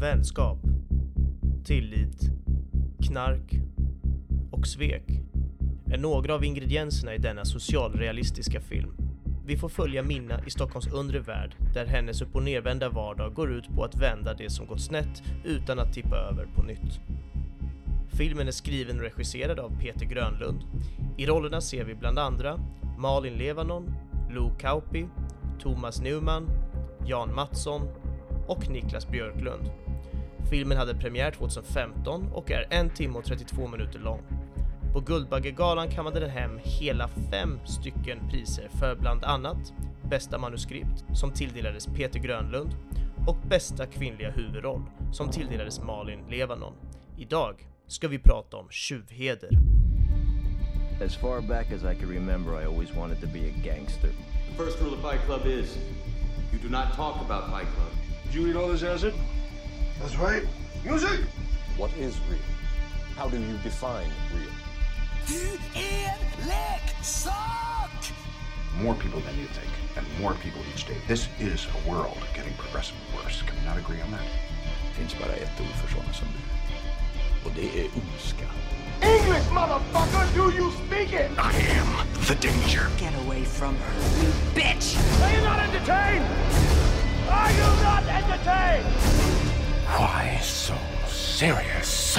vänskap, tillit, knark och svek är några av ingredienserna i denna socialrealistiska film. Vi får följa Minna i Stockholms undre värld där hennes upp och nervända vardag går ut på att vända det som gått snett utan att tippa över på nytt. Filmen är skriven och regisserad av Peter Grönlund. I rollerna ser vi bland andra Malin Levanon, Lou Kauppi, Thomas Newman, Jan Mattsson och Niklas Björklund. Filmen hade premiär 2015 och är en timme och 32 minuter lång. På Guldbaggegalan kammade den hem hela fem stycken priser för bland annat bästa manuskript som tilldelades Peter Grönlund och bästa kvinnliga huvudroll som tilldelades Malin Levanon. Idag ska vi prata om tjuvheder. As far back as I can remember, I always wanted to be a gangster. The first rule of Fight Club is you do not talk about Fight Club. Did you eat all this acid? That's right. Music! What is real? How do you define real? Du är leksak! More people than you think, and more people each day. This is a world getting progressively worse. Can we not agree on that? Det finns bara ett ord för sådana som du. Och det är ondska. English, motherfucker! Do you speak it? I am the danger. Get away from her, you bitch! Are you not entertained? Are you not entertained? Why so serious?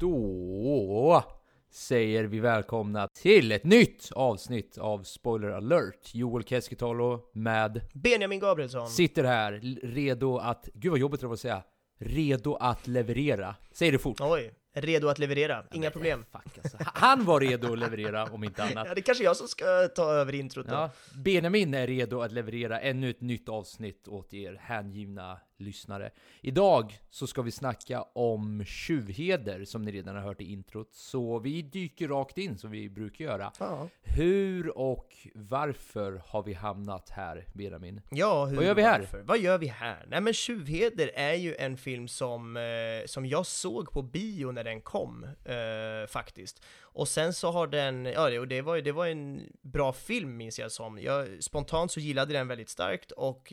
Då säger vi välkomna till ett nytt avsnitt av Spoiler alert. Joel Keskitalo med Benjamin Gabrielsson. sitter här redo att, gud vad jobbigt det var att säga, redo att leverera. Säg det fort. Oj, redo att leverera. Inga problem. Fuck, alltså. Han var redo att leverera om inte annat. Ja, det är kanske jag som ska ta över introt då. Ja, Benjamin är redo att leverera ännu ett nytt avsnitt åt er hängivna lyssnare. Idag så ska vi snacka om tjuvheder som ni redan har hört i introt. Så vi dyker rakt in som vi brukar göra. Ja. Hur och varför har vi hamnat här, Benjamin? Ja, hur, Vad gör vi här? varför? Vad gör vi här? Nej men Tjuvheder är ju en film som, eh, som jag såg på bio när den kom, eh, faktiskt. Och sen så har den, ja det, och det var ju det var en bra film minns jag som. Jag, spontant så gillade den väldigt starkt och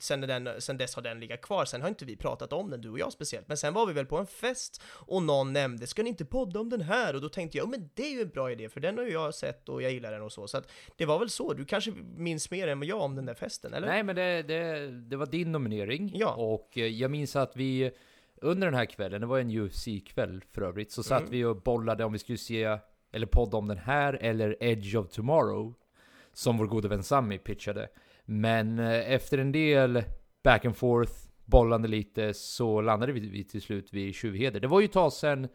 sen, den, sen dess har den legat kvar. Sen har inte vi pratat om den, du och jag speciellt. Men sen var vi väl på en fest och någon nämnde, ska ni inte podda om den här? Och då tänkte jag, "Ja, men det är ju en bra idé för den har ju jag sett och jag gillar den och så. Så att det var väl så, du kanske minns mer än jag om den där festen, eller? Nej, men det, det, det var din nominering. Ja. Och jag minns att vi under den här kvällen, det var en UFC-kväll för övrigt, så satt vi och bollade om vi skulle se, eller podda om den här, eller Edge of Tomorrow. Som vår gode vän Sammy pitchade. Men eh, efter en del back and forth, bollande lite, så landade vi, vi till slut vid Tjuvheder. Det var ju ett tag sedan,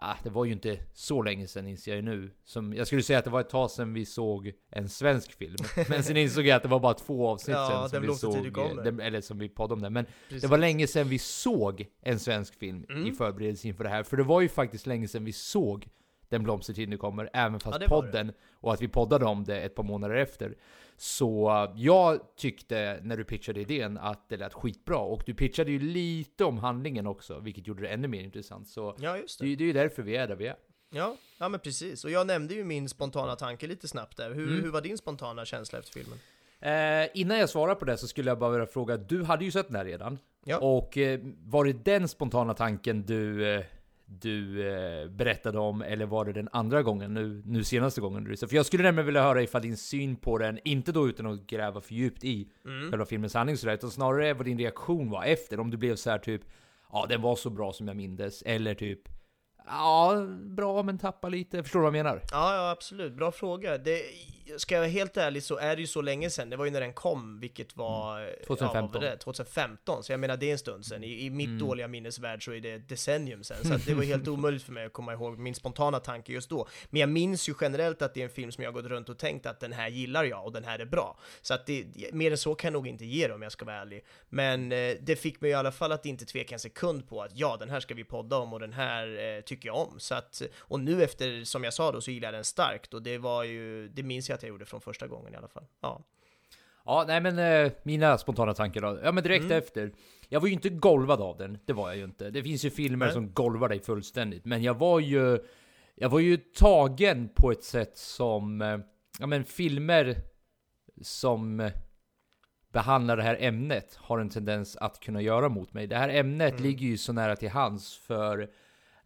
ah, det var ju inte så länge sedan inser jag ju nu. Som, jag skulle säga att det var ett tag sedan vi såg en svensk film. Men sen insåg jag att det var bara två avsnitt Ja, sedan som vi såg, kommer. den, eller som vi poddade om den. Men Precis. det var länge sedan vi såg en svensk film Mm. i förberedelse inför det här. För det var ju faktiskt länge sedan vi såg Den blomstertid nu kommer, även fast Ja, podden, och att vi poddade om det ett par månader efter. Så jag tyckte, när du pitchade idén, att det lät skitbra. Och du pitchade ju lite om handlingen också, vilket gjorde det ännu mer intressant. Så Ja, just det. det, det är ju därför vi är där vi är. Ja, ja men precis. Och jag nämnde ju min spontana tanke lite snabbt där. Hur, Mm. hur var din spontana känsla efter filmen? Eh, innan jag svarar på det så skulle jag bara vilja fråga, du hade ju sett den här redan. Ja. Och eh, var det den spontana tanken du, eh, du eh, berättade om, eller var det den andra gången, nu, nu senaste gången du För jag skulle nämligen vilja höra ifall din syn på den, inte då utan att gräva för djupt i Mm. själva filmens handling sådär, utan snarare vad din reaktion var efter. Om du blev så här typ, ja den var så bra som jag mindes, eller typ, ja bra men tappa lite. Förstår du vad jag menar? Ja, ja absolut. Bra fråga. Det, ska jag vara helt ärlig så är det ju så länge sedan. Det var ju när den kom, vilket var... Mm. 2015. Ja, var det? 2015. Så jag menar, det är en stund sedan. I, i mitt Mm. dåliga minnesvärld så är det ett decennium sedan. Så att det var helt omöjligt för mig att komma ihåg min spontana tanke just då. Men jag minns ju generellt att det är en film som jag gått runt och tänkt att den här gillar jag och den här är bra. Så att det, mer än så kan jag nog inte ge det om jag ska vara ärlig. Men eh, det fick mig i alla fall att inte tveka en sekund på att ja, den här ska vi podda om och den här eh, tycker jag om. Så att, och nu efter, som jag sa då, så gillar jag den starkt och det var ju, det minns jag att jag gjorde från första gången i alla fall. Ja. Ja, nej men eh, mina spontana tankar då. Ja men direkt Mm. efter. Jag var ju inte golvad av den, det var jag ju inte. Det finns ju filmer Nej. som golvar dig fullständigt. Men jag var ju... Jag var ju tagen på ett sätt som... Eh, ja men filmer som... eh, behandlar det här ämnet har en tendens att kunna göra mot mig. Det här ämnet Mm. ligger ju så nära till hands för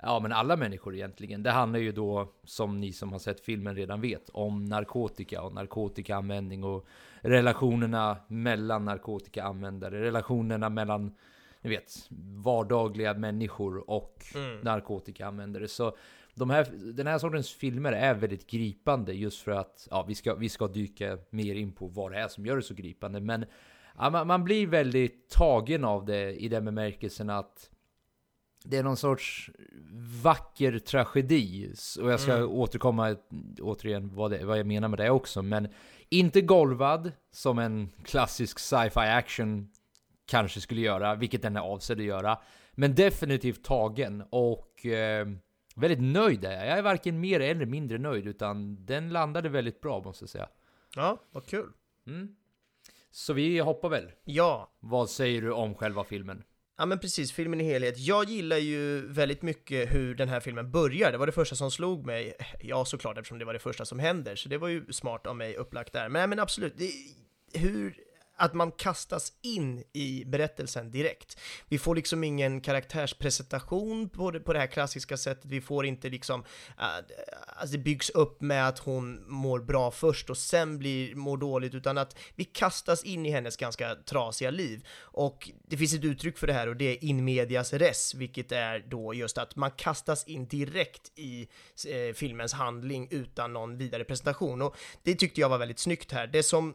ja, men alla människor egentligen. Det handlar ju då, som ni som har sett filmen redan vet, om narkotika och narkotikaanvändning och relationerna mellan narkotikaanvändare, relationerna mellan ni vet, vardagliga människor och Mm. narkotikaanvändare. Så de här, den här sortens filmer är väldigt gripande just för att, ja, vi ska, vi ska dyka mer in på vad det är som gör det så gripande. Men ja, man, man blir väldigt tagen av det i den bemärkelsen att det är någon sorts vacker tragedi. Och jag ska Mm. återkomma återigen vad, det, vad jag menar med det också. Men inte golvad som en klassisk sci-fi action kanske skulle göra, vilket den är avsedd att göra. Men definitivt tagen och eh, väldigt nöjd är jag. Jag är varken mer eller mindre nöjd, utan den landade väldigt bra måste jag säga. Ja, vad kul. Mm. Så vi hoppar väl. Ja, Vad säger du om själva filmen? Ja men precis, filmen i helhet. Jag gillar ju väldigt mycket hur den här filmen börjar. Det var det första som slog mig. Ja, såklart eftersom det var det första som händer, så det var ju smart av mig upplagt där. Men, men absolut, det, hur att man kastas in i berättelsen direkt. Vi får liksom ingen karaktärspresentation på det, på det här klassiska sättet. Vi får inte liksom, äh, alltså det byggs upp med att hon mår bra först och sen blir, mår dåligt, utan att vi kastas in i hennes ganska trasiga liv. Och det finns ett uttryck för det här och det är in medias res, vilket är då just att man kastas in direkt i eh, filmens handling utan någon vidare presentation. Och det tyckte jag var väldigt snyggt här. Det som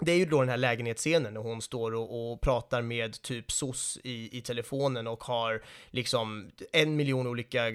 det är ju då den här lägenhetsscenen när hon står och, och pratar med typ SOS i, i telefonen och har liksom en miljon olika, eh,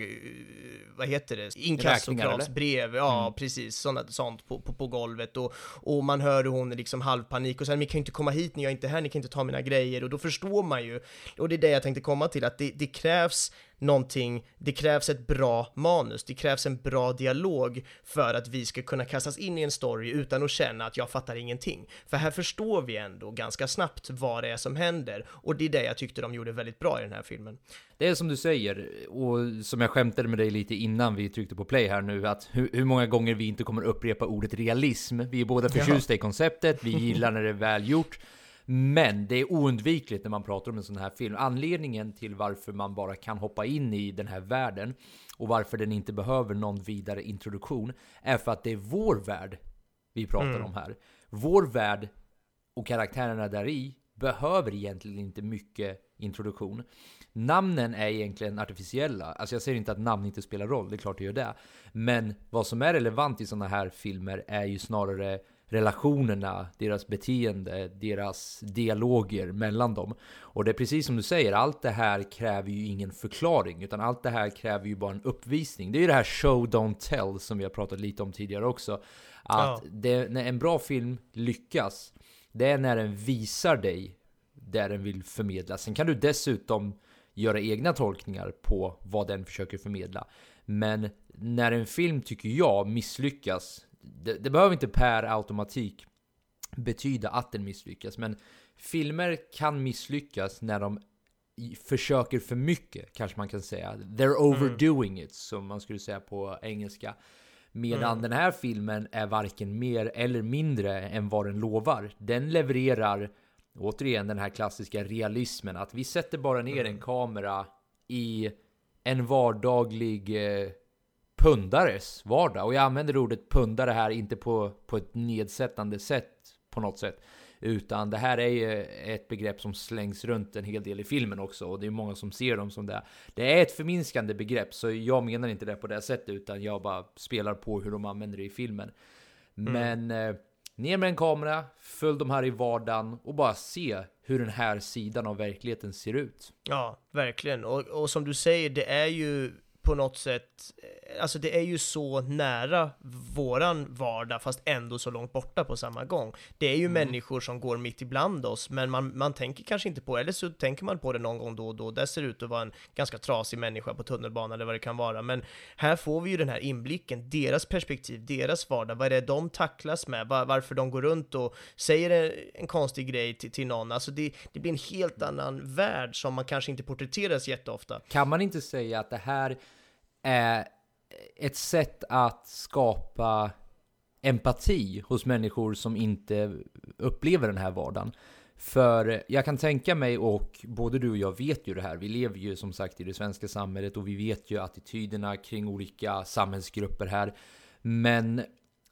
vad heter det, inkassokravsbrev, ja Mm. precis, sånt, sånt på, på, på golvet. Och, och man hör hur hon är liksom halvpanik och sen, ni kan inte komma hit när jag är inte här, ni kan inte ta mina grejer. Och då förstår man ju, och det är det jag tänkte komma till, att det, det krävs någonting, det krävs ett bra manus, det krävs en bra dialog för att vi ska kunna kastas in i en story utan att känna att jag fattar ingenting. För här förstår vi ändå ganska snabbt vad det är som händer och det är det jag tyckte de gjorde väldigt bra i den här filmen. Det är som du säger, och som jag skämtade med dig lite innan vi tryckte på play här nu, att hur, hur många gånger vi inte kommer upprepa ordet realism. Vi är båda förtjusta i konceptet, vi gillar när det är välgjort. Men det är oundvikligt när man pratar om en sån här film. Anledningen till varför man bara kan hoppa in i den här världen och varför den inte behöver någon vidare introduktion är för att det är vår värld vi pratar om här. Vår värld och karaktärerna där i behöver egentligen inte mycket introduktion. Namnen är egentligen artificiella. Alltså jag säger inte att namn inte spelar roll, det är klart det gör det. Men vad som är relevant i sådana här filmer är ju snarare relationerna, deras beteende, deras dialoger mellan dem. Och det är precis som du säger, allt det här kräver ju ingen förklaring, utan allt det här kräver ju bara en uppvisning. Det är ju det här show don't tell som vi har pratat lite om tidigare också. Att Ja. det, när en bra film lyckas, det är när den visar dig där den vill förmedla. Sen kan du dessutom göra egna tolkningar på vad den försöker förmedla. Men när en film, tycker jag, misslyckas, det, det behöver inte per automatik betyda att den misslyckas, men filmer kan misslyckas när de försöker för mycket, kanske man kan säga. They're overdoing it, som man skulle säga på engelska. Medan den här filmen är varken mer eller mindre än vad den lovar. Den levererar, återigen, den här klassiska realismen. Att vi sätter bara ner en kamera i en vardaglig eh, pundares vardag. Och jag använder ordet pundare här inte på, på ett nedsättande sätt på något sätt. Utan det här är ju ett begrepp som slängs runt en hel del i filmen också. Och det är många som ser dem som det. Det är ett förminskande begrepp, så jag menar inte det på det sättet. Utan jag bara spelar på hur de använder det i filmen. Men eh, ner med en kamera, följ de här i vardagen och bara se hur den här sidan av verkligheten ser ut. Ja, verkligen. Och, och som du säger, det är ju på något sätt, eh, alltså det är ju så nära våran vardag fast ändå så långt borta på samma gång. Det är ju människor som går mitt ibland oss, men man, man tänker kanske inte på det, eller så tänker man på det någon gång då och då. Det ser ut att vara en ganska trasig människa på tunnelbanan eller vad det kan vara, men här får vi ju den här inblicken, deras perspektiv, deras vardag, vad är det de tacklas med, var, varför de går runt och säger en, en konstig grej till, till någon. Alltså det, det blir en helt annan värld som man kanske inte porträtteras jätteofta. Kan man inte säga att det här är ett sätt att skapa empati hos människor som inte upplever den här vardagen? För jag kan tänka mig, och både du och jag vet ju det här, vi lever ju som sagt i det svenska samhället och vi vet ju attityderna kring olika samhällsgrupper här. Men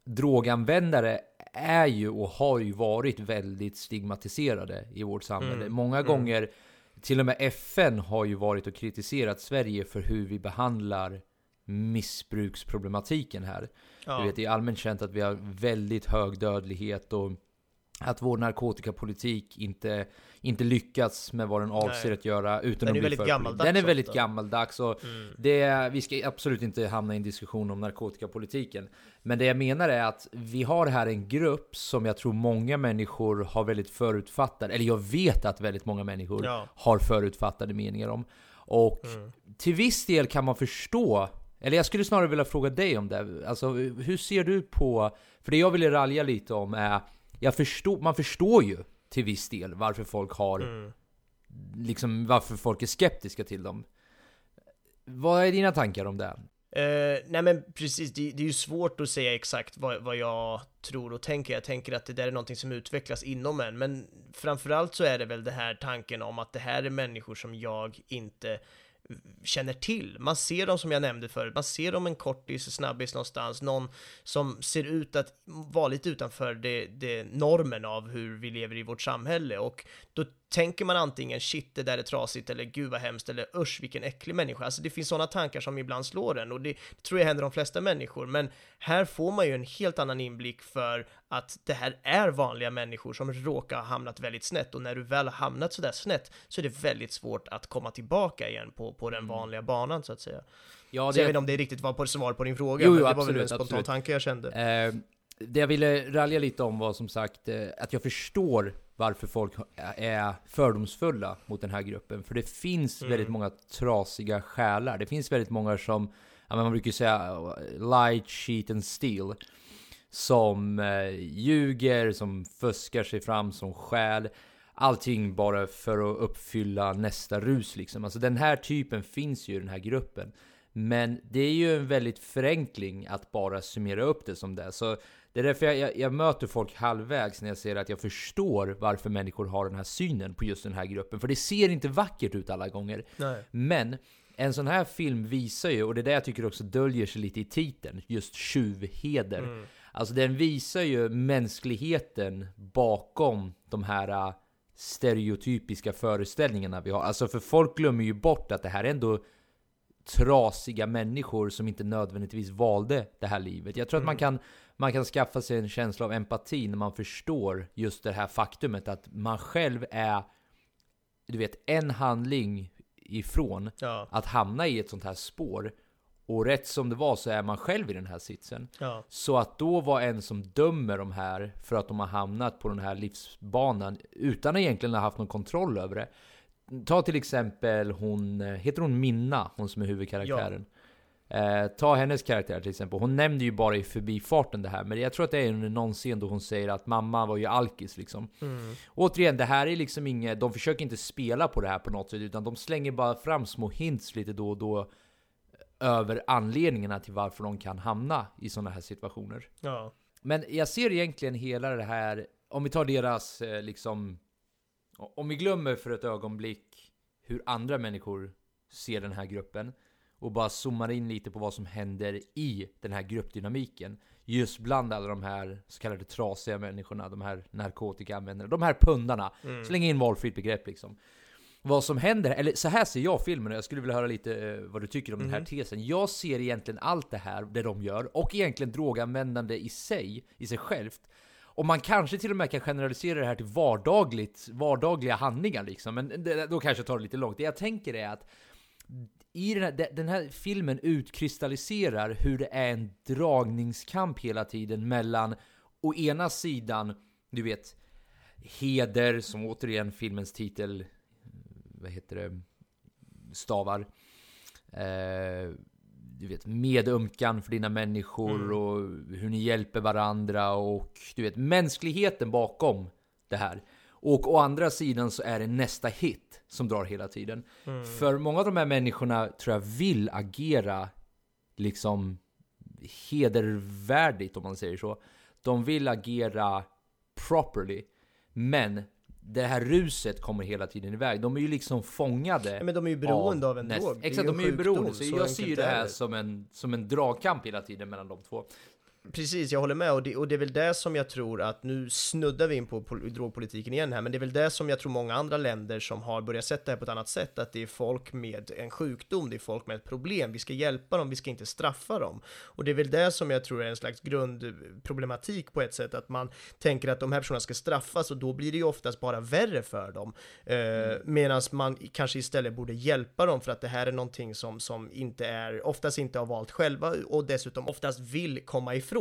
droganvändare är ju och har ju varit väldigt stigmatiserade i vårt samhälle. Mm, Många mm. gånger, till och med FN har ju varit och kritiserat Sverige för hur vi behandlar missbruksproblematiken här. Ja. Du vet, det är allmänt känt att vi har väldigt hög dödlighet och att vår narkotikapolitik inte, inte lyckats med vad den avser Nej. att göra utan Den är att bli för gammaldags Den är väldigt ofta. gammaldags och Mm. det, vi ska absolut inte hamna i en diskussion om narkotikapolitiken. Men det jag menar är att vi har här en grupp som jag tror många människor har väldigt förutfattade, eller jag vet att väldigt många människor Ja. har förutfattade meningar om. Och Mm. till viss del kan man förstå, eller jag skulle snarare vilja fråga dig om det. Alltså hur ser du på, för det jag ville ralja lite om är, jag förstår, man förstår ju till viss del varför folk har, Mm. liksom varför folk är skeptiska till dem. Vad är dina tankar om det? Eh, nej men precis, det, det är ju svårt att säga exakt vad, vad jag tror och tänker. Jag tänker att det där är någonting som utvecklas inom en, men framförallt så är det väl det här tanken om att det här är människor som jag inte känner till. Man ser dem som jag nämnde förut, man ser dem en kortis, snabbis någonstans, någon som ser ut att vara lite utanför det, det normen av hur vi lever i vårt samhälle och då tänker man antingen shit det där är trasigt eller gud vad hemskt eller usch vilken äcklig människa. Alltså det finns sådana tankar som ibland slår en och det tror jag händer de flesta människor. Men här får man ju en helt annan inblick för att det här är vanliga människor som råkar ha hamnat väldigt snett och när du väl har hamnat sådär snett så är det väldigt svårt att komma tillbaka igen på, på den vanliga banan så att säga. Ja, Så jag vet inte om det riktigt var på svar på din fråga, Jo, men det var väl absolut, en spontan absolut. tanke jag kände. Eh, det jag ville ralja lite om var som sagt eh, att jag förstår varför folk är fördomsfulla mot den här gruppen. För det finns Mm. väldigt många trasiga själar. Det finns väldigt många som, ja, man brukar säga eh, light, cheat and steal. Som eh, ljuger, som fuskar sig fram, som stjäl. Allting bara för att uppfylla nästa rus liksom. Alltså den här typen finns ju i den här gruppen. Men det är ju en väldigt förenkling att bara summera upp det som det. Så det är därför jag, jag, jag möter folk halvvägs när jag säger att jag förstår varför människor har den här synen på just den här gruppen. För det ser inte vackert ut alla gånger. Nej. Men en sån här film visar ju, och det är det jag tycker också döljer sig lite i titeln, just tjuvheder. Mm. Alltså den visar ju mänskligheten bakom de här äh, stereotypiska föreställningarna vi har. Alltså för folk glömmer ju bort att det här är ändå trasiga människor som inte nödvändigtvis valde det här livet. Jag tror att man kan, man kan skaffa sig en känsla av empati när man förstår just det här faktumet att man själv är, du vet, en handling ifrån Ja, att hamna i ett sånt här spår. Och rätt som det var så är man själv i den här sitsen. ja, Så att då vara en som dömer de här för att de har hamnat på den här livsbanan utan att egentligen ha haft någon kontroll över det. Ta till exempel hon, eh, heter hon Minna? Hon som är huvudkaraktären. Eh, ta hennes karaktär till exempel. Hon nämnde ju bara i förbifarten det här. Men jag tror att det är under någon scen då hon säger att mamma var ju alkis liksom. mm, Återigen, det här är liksom inget, de försöker inte spela på det här på något sätt, utan de slänger bara fram små hints lite då och då över anledningarna till varför de kan hamna i sådana här situationer. ja, Men jag ser egentligen hela det här, om vi tar deras eh, liksom, om vi glömmer för ett ögonblick hur andra människor ser den här gruppen och bara zoomar in lite på vad som händer i den här gruppdynamiken. Just bland alla de här så kallade trasiga människorna, de här narkotikaanvändarna, de här pundarna. mm. Släng in valfritt begrepp liksom. Vad som händer, eller så här ser jag filmen och jag skulle vilja höra lite eh, vad du tycker om den här Mhm. tesen. Jag ser egentligen allt det här, det de gör, och egentligen droganvändande i sig, i sig självt. Och man kanske till och med kan generalisera det här till vardagligt, vardagliga handlingar liksom, men det, då kanske jag tar det lite långt. Det jag tänker är att i den här, den här filmen utkristalliserar hur det är en dragningskamp hela tiden mellan å ena sidan, du vet, heder, som återigen filmens titel, vad heter det, stavar. Eh, du vet, medömkan för dina människor Mm. och hur ni hjälper varandra och du vet, mänskligheten bakom det här. Och å andra sidan så är det nästa hit som drar hela tiden. Mm. För många av de här människorna tror jag vill agera liksom hedervärdigt om man säger så. De vill agera properly. Men det här ruset kommer hela tiden iväg. De är ju liksom fångade. Ja, men de är ju beroende av en näst- drog. Exakt, de är en ju beroende. Så, så jag ser ju det här som en, som en dragkamp hela tiden mellan de två. Precis, jag håller med och det, och det är väl det som jag tror att, nu snuddar vi in på pol- drogpolitiken igen här, men det är väl det som jag tror många andra länder som har börjat sätta det här på ett annat sätt, att det är folk med en sjukdom, det är folk med ett problem, vi ska hjälpa dem, vi ska inte straffa dem. Och det är väl det som jag tror är en slags grundproblematik på ett sätt, att man tänker att de här personerna ska straffas och då blir det ju oftast bara värre för dem. Eh, Medan man kanske istället borde hjälpa dem för att det här är någonting som, som inte är, oftast inte har valt själva och dessutom oftast vill komma ifrån.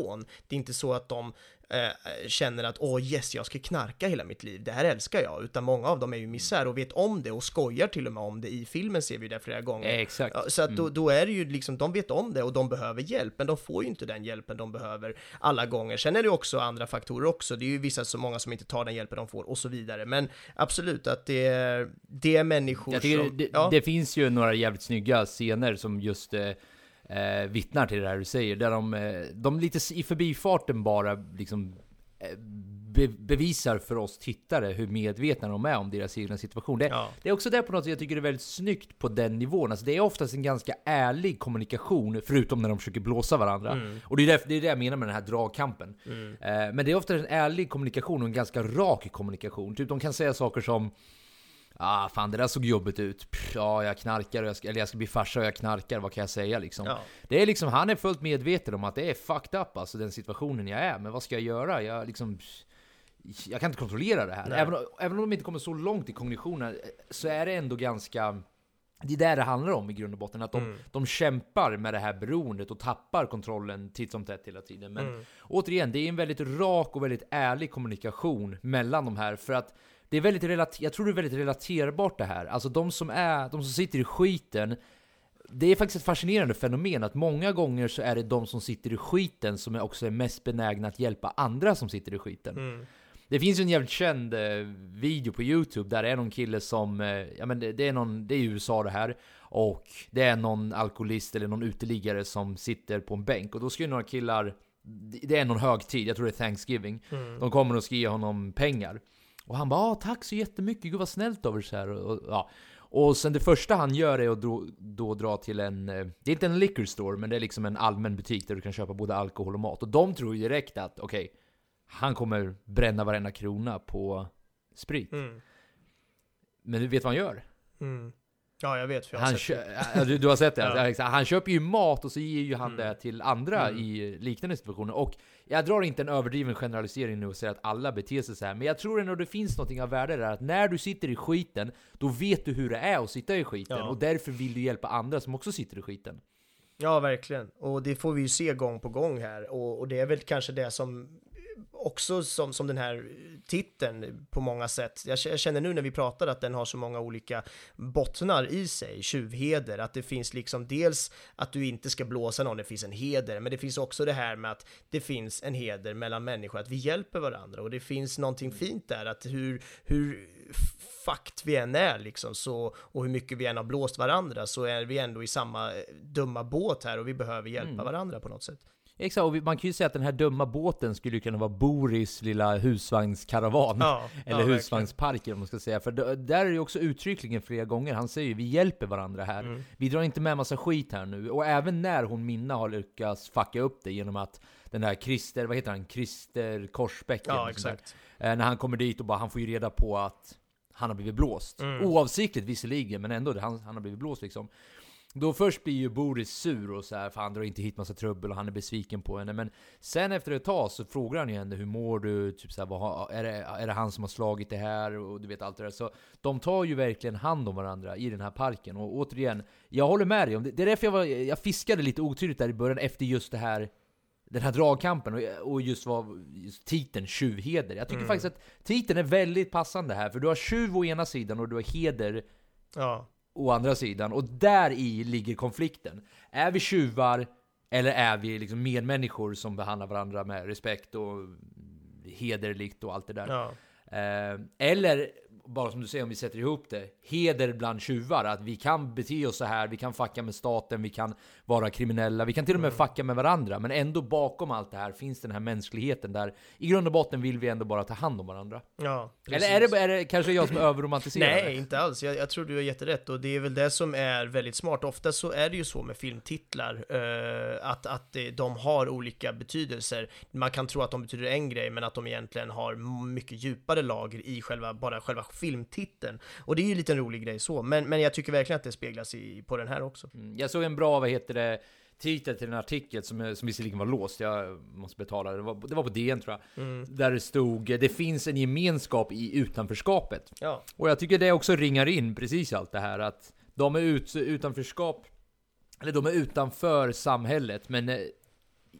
Det är inte så att de eh, känner att åh yes, jag ska knarka hela mitt liv, det här älskar jag, utan många av dem är ju misär och vet om det och skojar till och med om det i filmen ser vi det flera gånger. Eh, exakt. Så att då, då är det ju liksom, de vet om det och de behöver hjälp, men de får ju inte den hjälpen de behöver alla gånger. Sen är det också andra faktorer också, det är ju vissa så många som inte tar den hjälpen de får och så vidare. Men absolut att det är, det är människor Jag tycker som... det, ja. det finns ju några jävligt snygga scener som just eh, eh, vittnar till det här du säger. Där de, eh, de lite i förbifarten bara liksom eh, be, bevisar för oss tittare hur medvetna de är om deras egna situation. Det, Ja. det är också det på något sätt jag tycker är väldigt snyggt på den nivån. Alltså det är oftast en ganska ärlig kommunikation, förutom när de försöker blåsa varandra. Mm. Och det är, därför, det är det jag menar med den här dragkampen. Eh, men det är ofta en ärlig kommunikation och en ganska rak kommunikation. Typ de kan säga saker som Ah, fan det där såg jobbigt ut. Pff, ja, jag knarkar, och jag ska, eller jag ska bli farsa och jag knarkar, vad kan jag säga liksom? Ja. Det är liksom, han är fullt medveten om att det är fucked up alltså den situationen jag är, men vad ska jag göra? Jag liksom... Jag kan inte kontrollera det här. Nej. Även, även om de inte kommer så långt i kognitionen, eh, så är det ändå ganska... Det är där det handlar om i grund och botten, att de, Mm. de kämpar med det här beroendet och tappar kontrollen titt som tätt hela tiden. Men Mm. återigen, det är en väldigt rak och väldigt ärlig kommunikation mellan de här, för att det är väldigt relat- jag tror det är väldigt relaterbart det här. Alltså de som är, de som sitter i skiten, det är faktiskt ett fascinerande fenomen att många gånger så är det de som sitter i skiten som är också är mest benägna att hjälpa andra som sitter i skiten. Mm. Det finns ju en jävligt känd eh, video på Youtube där det är någon kille som, eh, ja men det, det är någon, det är i USA det här, och det är någon alkoholist eller någon uteliggare som sitter på en bänk, och då ska ju några killar, det är någon högtid, jag tror det är Thanksgiving, de kommer och ska ge honom pengar. Och han bara ah, 'Tack så jättemycket, gud vad snällt av er' så här, och, och, ja. Och sen det första han gör är att då, då dra till en, eh, det är inte en liquor store, men det är liksom en allmän butik där du kan köpa både alkohol och mat. Och de tror ju direkt att, okej, han kommer bränna varenda krona på sprit. Mm. Men du vet vad han gör? Mm. Ja, jag vet för jag har Han sett du, du har sett det? Ja. Han köper ju mat och så ger ju han Mm. det till andra Mm. i liknande situationer. Och jag drar inte en överdriven generalisering nu och säger att alla beter sig så här. Men jag tror ändå det finns något av värde där. Att när du sitter i skiten, då vet du hur det är att sitta i skiten. Ja. Och därför vill du hjälpa andra som också sitter i skiten. Ja, verkligen. Och det får vi ju se gång på gång här. Och, och det är väl kanske det som också som, som den här titeln på många sätt. Jag känner nu när vi pratar att den har så många olika bottnar i sig, tjuvheder, att det finns liksom dels att du inte ska blåsa någon, det finns en heder, men det finns också det här med att det finns en heder mellan människor, att vi hjälper varandra och det finns någonting fint där, att hur, hur fucked vi än är liksom så, och hur mycket vi än har blåst varandra så är vi ändå i samma dumma båt här och vi behöver hjälpa Mm. varandra på något sätt. Exakt, och man kan ju säga att den här dumma båten skulle kunna vara Boris lilla husvagnskaravan. Ja, Eller ja, husvagnsparken om man ska säga. För där är det ju också uttryckligen flera gånger, han säger ju vi hjälper varandra här. Mm. Vi drar inte med massa skit här nu. Och även när hon Minna har lyckats fucka upp det genom att den där Christer, vad heter han? Christer Korsbäck eller Ja, sånt där. exakt. Eh, när han kommer dit och bara, han får ju reda på att han har blivit blåst. Mm. Oavsiktligt visserligen, men ändå, han, han har blivit blåst liksom. Då först blir ju Boris sur och så här, för han drar inte hit massa trubbel och han är besviken på henne. Men sen efter ett tag så frågar han ju henne, hur mår du? Typ så här, vad, har- är, det, är det han som har slagit det här? Och du vet allt det där. Så de tar ju verkligen hand om varandra i den här parken. Och återigen, jag håller med dig om det. Det är därför jag, var, jag fiskade lite otydligt där i början efter just det här den här dragkampen och, och just vad just titeln tjuvheder. Jag tycker Mm. faktiskt att titeln är väldigt passande här, för du har tjuv å ena sidan och du har heder Ja, å andra sidan. Och där i ligger konflikten. Är vi tjuvar eller är vi liksom medmänniskor som behandlar varandra med respekt och hederligt och allt det där? ja. Eh, eller bara som du säger om vi sätter ihop det, heder bland tjuvar. Att vi kan bete oss så här, vi kan fucka med staten, vi kan vara kriminella, vi kan till och med Mm. fucka med varandra. Men ändå bakom allt det här finns den här mänskligheten där i grund och botten vill vi ändå bara ta hand om varandra. Ja, Eller är det, är det kanske jag som överromantiserar? Nej, inte alls. Jag, jag tror du har jätterätt och det är väl det som är väldigt smart. Ofta så är det ju så med filmtitlar eh, att, att de har olika betydelser. Man kan tro att de betyder en grej, men att de egentligen har mycket djupare lager i själva, bara själva filmtiteln. Och det är ju en liten rolig grej så, men, men jag tycker verkligen att det speglas i, på den här också. Mm, Jag såg en bra, vad heter det, titel till en artikel som, som visserligen var låst, jag måste betala, det var, det var på DN tror jag. Där det stod, det finns en gemenskap i utanförskapet. Ja, Och jag tycker det också ringar in precis allt det här att de är ut, utanförskap, eller de är utanför samhället, men eh,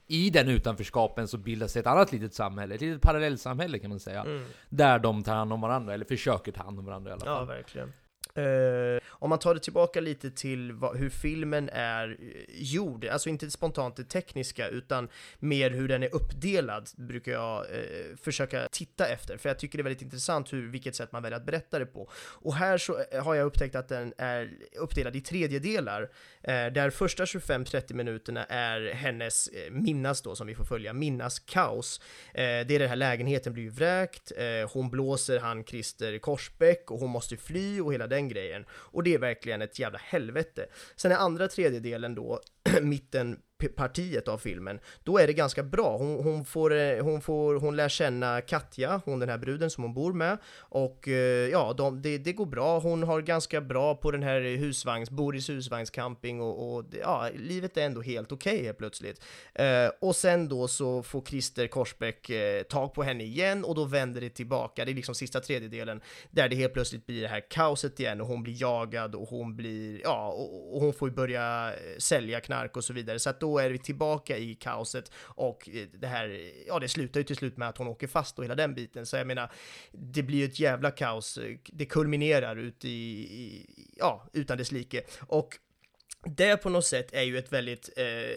i den utanförskapen så bildas ett annat litet samhälle, ett litet parallellsamhälle kan man säga. Där de tar hand om varandra, eller försöker ta hand om varandra i alla ja fall. verkligen. Uh, om man tar det tillbaka lite till vad, hur filmen är eh, gjord, alltså inte spontant det tekniska utan mer hur den är uppdelad brukar jag uh, försöka titta efter för jag tycker det är väldigt intressant hur, vilket sätt man väljer att berätta det på. Och här så har jag upptäckt att den är uppdelad i tredjedelar uh, där första 25-30 minuterna är hennes minnas då som vi får följa, minnas kaos. Det är den här lägenheten blir ju vräkt, hon blåser han Christer Korsbäck och hon måste fly och hela den grejen. Och det är verkligen ett jävla helvete. Sen är andra tredjedelen då, mitten partiet av filmen, då är det ganska bra. Hon, hon, får, eh, hon, får, hon lär känna Katja, hon den här bruden som hon bor med, och eh, ja, de, det, det går bra. Hon har ganska bra på den här husvagns, Boris husvagnscamping och, och ja, livet är ändå helt okej helt plötsligt. Eh, och sen då så får Christer Korsbäck eh, tag på henne igen och då vänder det tillbaka. Det är liksom sista tredjedelen där det helt plötsligt blir det här kaoset igen och hon blir jagad och hon blir, ja, och, och hon får ju börja eh, sälja knark och så vidare. Så att då är vi tillbaka i kaoset och eh, det här, ja, det slutar ju till slut med att hon åker fast och hela den biten. Så jag menar, det blir ju ett jävla kaos. Det kulminerar ut i, i ja, utan dess like. Och det på något sätt är ju ett väldigt eh,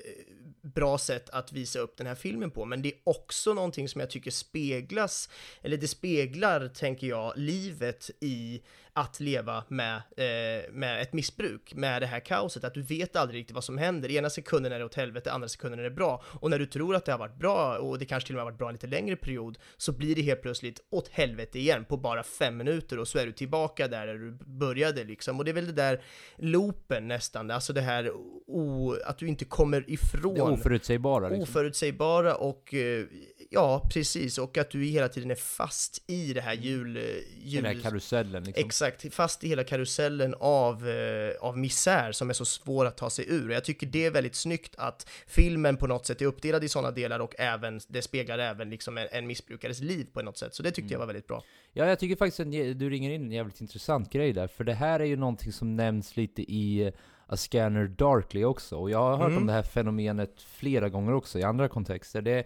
bra sätt att visa upp den här filmen på, men det är också någonting som jag tycker speglas, eller det speglar, tänker jag, livet i att leva med, eh, med ett missbruk, med det här kaoset, att du vet aldrig riktigt vad som händer. Ena sekunden är det åt helvete, andra sekunden är det bra. Och när du tror att det har varit bra, och det kanske till och med har varit bra en lite längre period, så blir det helt plötsligt åt helvete igen på bara fem minuter och så är du tillbaka där, där du började liksom. Och det är väl det där loopen nästan, alltså det här o, att du inte kommer ifrån Det oförutsägbara liksom. oförutsägbara och eh, ja, precis, och att du hela tiden är fast i det här jul... eh, jul den här karusellen liksom. Exakt, fast i hela karusellen av, eh, av misär som är så svår att ta sig ur. Jag tycker det är väldigt snyggt att filmen på något sätt är uppdelad i sådana delar och även, det speglar även liksom en, en missbrukares liv på något sätt. Så det tyckte Mm. jag var väldigt bra. Ja, jag tycker faktiskt att du ringer in en jävligt intressant grej där, för det här är ju någonting som nämns lite i eh, A Scanner Darkly också, och jag har hört Mm. om det här fenomenet flera gånger också i andra kontexter. Det,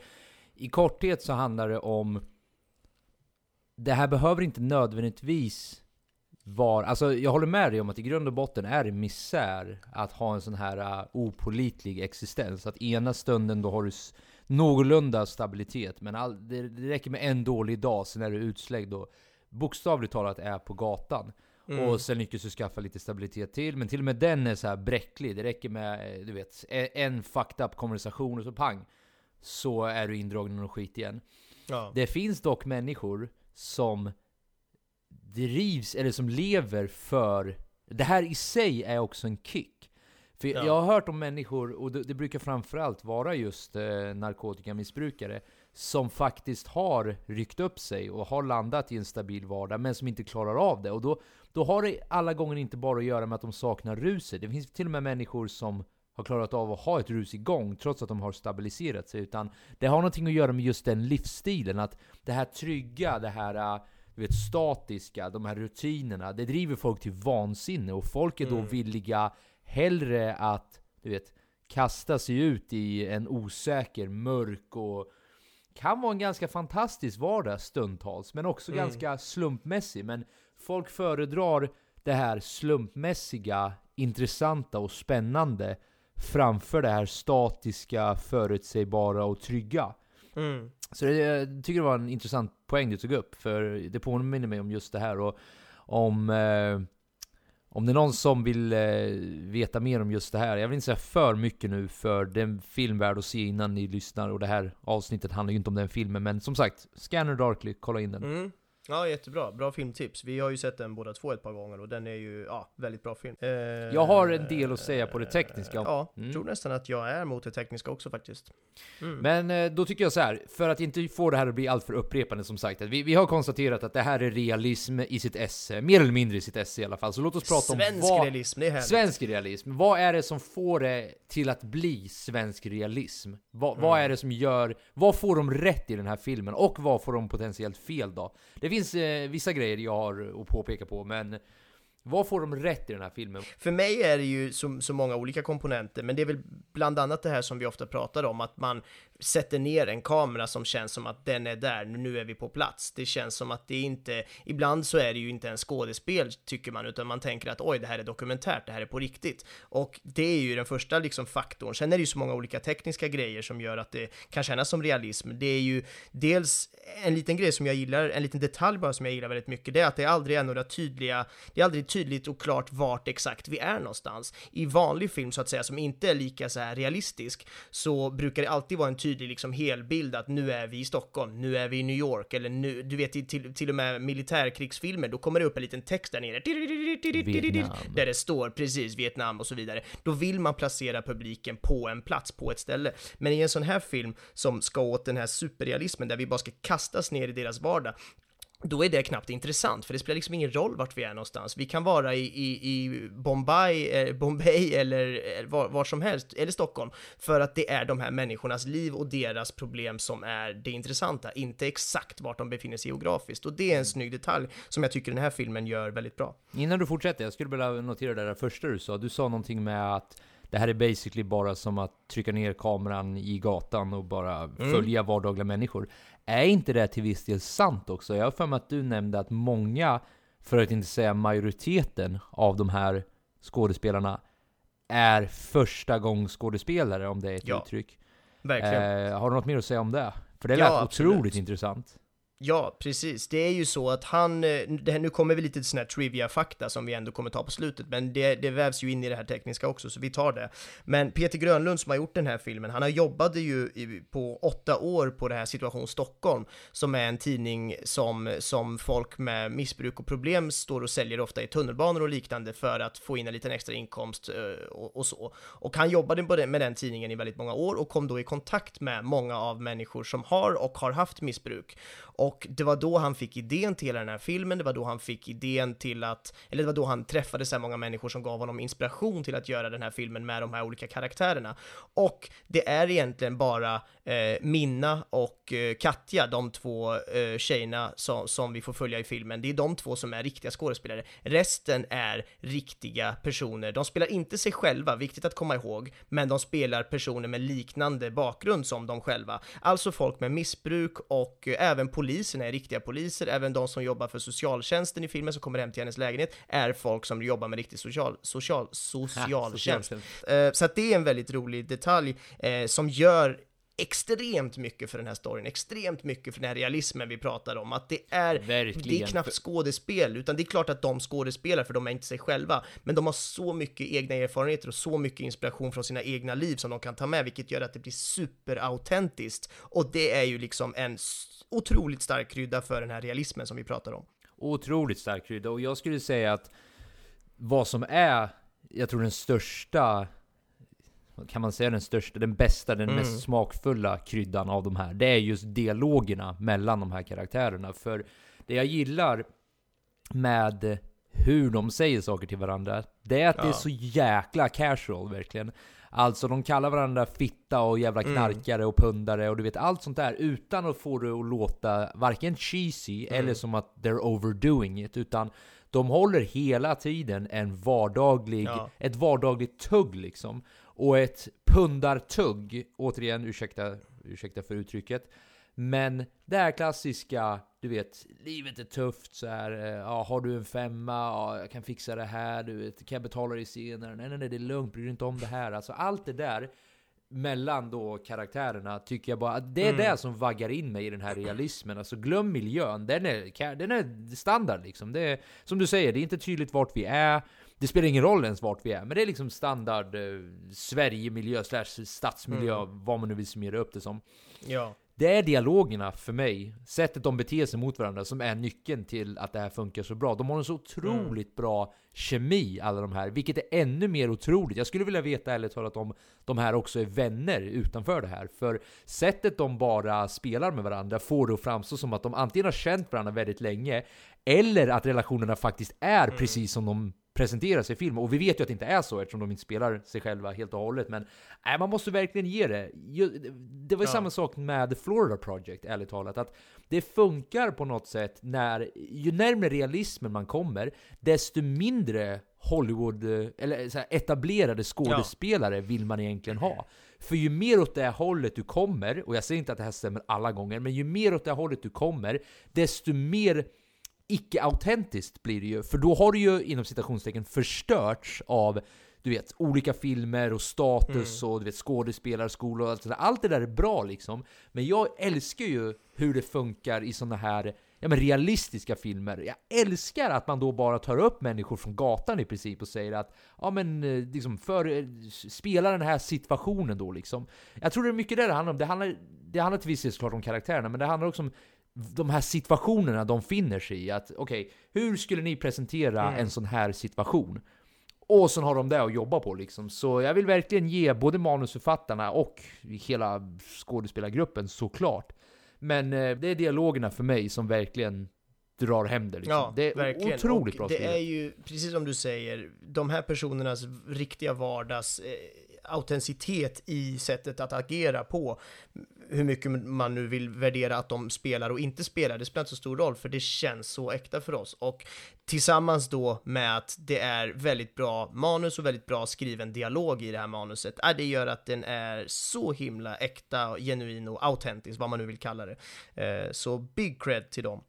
I korthet så handlar det om det här behöver inte nödvändigtvis vara, alltså jag håller med dig om att i grund och botten är det misär att ha en sån här uh, opolitlig existens. Att ena stunden då har du någorlunda stabilitet, men all, det, det räcker med en dålig dag, sen är du utslängd och bokstavligt talat är på gatan. Mm. Och sen lyckas du skaffa lite stabilitet till, men till och med den är så här bräcklig. Det räcker med, eh, du vet, en, en fucked up konversation och så pang, så är du indragen i någon skit igen. Ja. Det finns dock människor som drivs, eller som lever för... Det här i sig är också en kick. För Ja. jag har hört om människor, och det, det brukar framförallt vara just eh, narkotikamissbrukare, som faktiskt har ryckt upp sig och har landat i en stabil vardag, men som inte klarar av det. Och då, då har det alla gånger inte bara att göra med att de saknar ruset. Det finns till och med människor som har klarat av att ha ett rus igång trots att de har stabiliserat sig. Utan det har någonting att göra med just den livsstilen. Att det här trygga, det här äh, du vet, statiska, de här rutinerna, det driver folk till vansinne. Och folk är då Mm. villiga hellre att, du vet, kasta sig ut i en osäker, mörk och kan vara en ganska fantastisk vardag stundtals, men också Mm. ganska slumpmässig. Men folk föredrar det här slumpmässiga, intressanta och spännande framför det här statiska, förutsägbara och trygga. Mm. Så det, jag tycker det var en intressant poäng du tog upp, för det påminner mig om just det här. Och om eh, om det är någon som vill eh, veta mer om just det här, jag vill inte säga för mycket nu för det är en film värd att se innan ni lyssnar och det här avsnittet handlar ju inte om den filmen men som sagt, Scanner Darkly, kolla in den. Mm. Ja, jättebra. Bra filmtips. Vi har ju sett den båda två ett par gånger och den är ju, ja, väldigt bra film. Eh, Jag har en del att säga på det tekniska. Ja, Mm. tror nästan att jag är mot det tekniska också faktiskt. Mm. Men eh, då tycker jag så här, för att inte få det här att bli alltför upprepande som sagt, att vi, vi har konstaterat att det här är realism i sitt esse, mer eller mindre i sitt esse i alla fall. Så låt oss prata Svensk om vad... realism, det är härligt. Svensk realism. Vad är det som får det till att bli svensk realism? Vad, vad Mm. är det som gör... Vad får de rätt i den här filmen? Och vad får de potentiellt fel då? Det finns eh, vissa grejer jag har att påpeka på, men vad får de rätt i den här filmen? För mig är det ju så, så många olika komponenter, men det är väl bland annat det här som vi ofta pratar om, att man sätter ner en kamera som känns som att den är där, nu är vi på plats. Det känns som att det inte, ibland så är det ju inte en skådespel tycker man, utan man tänker att oj, det här är dokumentärt, det här är på riktigt. Och det är ju den första liksom faktorn. Sen är det ju så många olika tekniska grejer som gör att det kan kännas som realism. Det är ju dels en liten grej som jag gillar, en liten detalj bara som jag gillar väldigt mycket, det är att det aldrig är några tydliga, det är aldrig tydligt och klart vart exakt vi är någonstans. I vanlig film så att säga, som inte är lika så här realistisk, så brukar det alltid vara en tydlig liksom helbild att nu är vi i Stockholm, nu är vi i New York, eller nu, du vet till, till och med militärkrigsfilmer, då kommer det upp en liten text där nere, Vietnam. där det står precis Vietnam och så vidare. Då vill man placera publiken på en plats, på ett ställe. Men i en sån här film som ska åt den här superrealismen, där vi bara ska kastas ner i deras vardag, då är det knappt intressant, för det spelar liksom ingen roll vart vi är någonstans. Vi kan vara i, i, i Bombay, eh, Bombay eller eh, var, var som helst, eller Stockholm, för att det är de här människornas liv och deras problem som är det intressanta, inte exakt vart de befinner sig geografiskt. Och det är en snygg detalj som jag tycker den här filmen gör väldigt bra. Innan du fortsätter, jag skulle vilja notera det där första du sa. Du sa någonting med att det här är basically bara som att trycka ner kameran i gatan och bara följa vardagliga människor. Är inte det till viss del sant också? Jag har för mig att du nämnde att många, för att inte säga majoriteten av de här skådespelarna är första gångs skådespelare om det är ett Ja, uttryck. Verkligen. Eh, har du något mer att säga om det? För det Ja, lät absolut. otroligt intressant. Ja, precis. Det är ju så att han, eh, det här, nu kommer vi lite till sån här trivia-fakta som vi ändå kommer ta på slutet, men det, det vävs ju in i det här tekniska också, så vi tar det. Men Peter Grönlund som har gjort den här filmen, han har jobbade ju i, på åtta år på det här Situation Stockholm, som är en tidning som, som folk med missbruk och problem står och säljer ofta i tunnelbanor och liknande för att få in en liten extra inkomst eh, och, och så. Och han jobbade på den, med den tidningen i väldigt många år och kom då i kontakt med många av människor som har och har haft missbruk. Och och det var då han fick idén till hela den här filmen, det var då han fick idén till att, eller det var då han träffade så här många människor som gav honom inspiration till att göra den här filmen med de här olika karaktärerna. Och det är egentligen bara Minna och eh, Katja, de två eh, tjejerna som, som vi får följa i filmen, det är de två som är riktiga skådespelare. Resten är riktiga personer. De spelar inte sig själva, viktigt att komma ihåg, men de spelar personer med liknande bakgrund som de själva. Alltså folk med missbruk och eh, även poliserna är riktiga poliser, även de som jobbar för socialtjänsten i filmen som kommer hem till hennes lägenhet är folk som jobbar med riktig social, social, socialtjänst. Eh, Så att det är en väldigt rolig detalj eh, som gör extremt mycket för den här storyn, extremt mycket för den här realismen vi pratar om, att det är, det är Verkligen. knappt skådespel, utan det är klart att de skådespelar för de är inte sig själva, men de har så mycket egna erfarenheter och så mycket inspiration från sina egna liv som de kan ta med, vilket gör att det blir superautentiskt. Och det är ju liksom en otroligt stark krydda för den här realismen som vi pratar om. Otroligt stark krydda och jag skulle säga att vad som är, jag tror den största kan man säga den största, den bästa, den Mm. mest smakfulla kryddan av de här Det är just dialogerna mellan de här karaktärerna För det jag gillar med hur de säger saker till varandra Det är att det är Ja. så jäkla casual verkligen Alltså de kallar varandra fitta och jävla Mm. knarkare och pundare och du vet allt sånt där utan att få det att låta varken cheesy Mm. eller som att they're overdoing it utan de håller hela tiden en vardaglig, Ja. ett vardagligt tugg liksom. Och ett pundartugg, återigen ursäkta, ursäkta för uttrycket. Men det här klassiska, du vet, livet är tufft så här. eh, Ja, har du en femma? Ja, jag kan fixa det här. Du vet, kan jag betala dig senare? Nej, nej, nej, det är lugnt. Bry dig inte om det här. Alltså allt det där mellan då karaktärerna tycker jag bara att det är Mm. det som vaggar in mig i den här realismen. Alltså glöm miljön, den är, den är standard liksom. Det är, som du säger, det är inte tydligt vart vi är. Det spelar ingen roll ens vart vi är, men det är liksom standard eh, Sverige-miljö slash stadsmiljö, Mm. vad man nu vill summera upp det som. Ja. Det är dialogerna för mig, sättet de beter sig mot varandra, som är nyckeln till att det här funkar så bra. De har en så otroligt bra kemi, alla de här, vilket är ännu mer otroligt. Jag skulle vilja veta ärligt talat om de här också är vänner utanför det här. För sättet de bara spelar med varandra får det att framstå som att de antingen har känt varandra väldigt länge, eller att relationerna faktiskt är precis som de presenterar sig i filmen. Och vi vet ju att det inte är så eftersom de inte spelar sig själva helt och hållet. Men nej, man måste verkligen ge det. Det var ju Ja. samma sak med The Florida Project, ärligt talat. Att det funkar på något sätt när, ju närmare realismen man kommer, desto mindre Hollywood, eller här, etablerade skådespelare vill man egentligen ha. För ju mer åt det hållet du kommer, och jag säger inte att det här stämmer alla gånger, men ju mer åt det hållet du kommer, desto mer icke-autentiskt blir det ju. För då har du ju inom citationstecken förstörts av du vet, olika filmer och status och du vet, skådespelarskolor och allt det där. Allt det där är bra liksom. Men jag älskar ju hur det funkar i såna här ja, men realistiska filmer. Jag älskar att man då bara tar upp människor från gatan i princip och säger att ja men eh, liksom för, eh, spela den här situationen då liksom. Jag tror det är mycket det det handlar om. Det handlar, det handlar till viss del såklart om karaktärerna, men det handlar också om de här situationerna de finner sig i. Att okej, hur skulle ni presentera en sån här situation? Och sen har de det att jobba på liksom. Så jag vill verkligen ge både manusförfattarna och hela skådespelargruppen såklart. Men eh, det är dialogerna för mig som verkligen drar hem det liksom. Ja, det är verkligen. otroligt och bra Det skrivet. är ju, precis som du säger, de här personernas riktiga vardags eh, autenticitet i sättet att agera på. Hur mycket man nu vill värdera att de spelar och inte spelar, det spelar inte så stor roll för det känns så äkta för oss. Och tillsammans då med att det är väldigt bra manus och väldigt bra skriven dialog i det här manuset, äh, det gör att den är så himla äkta, genuin och autentisk, vad man nu vill kalla det. Eh, så big cred till dem.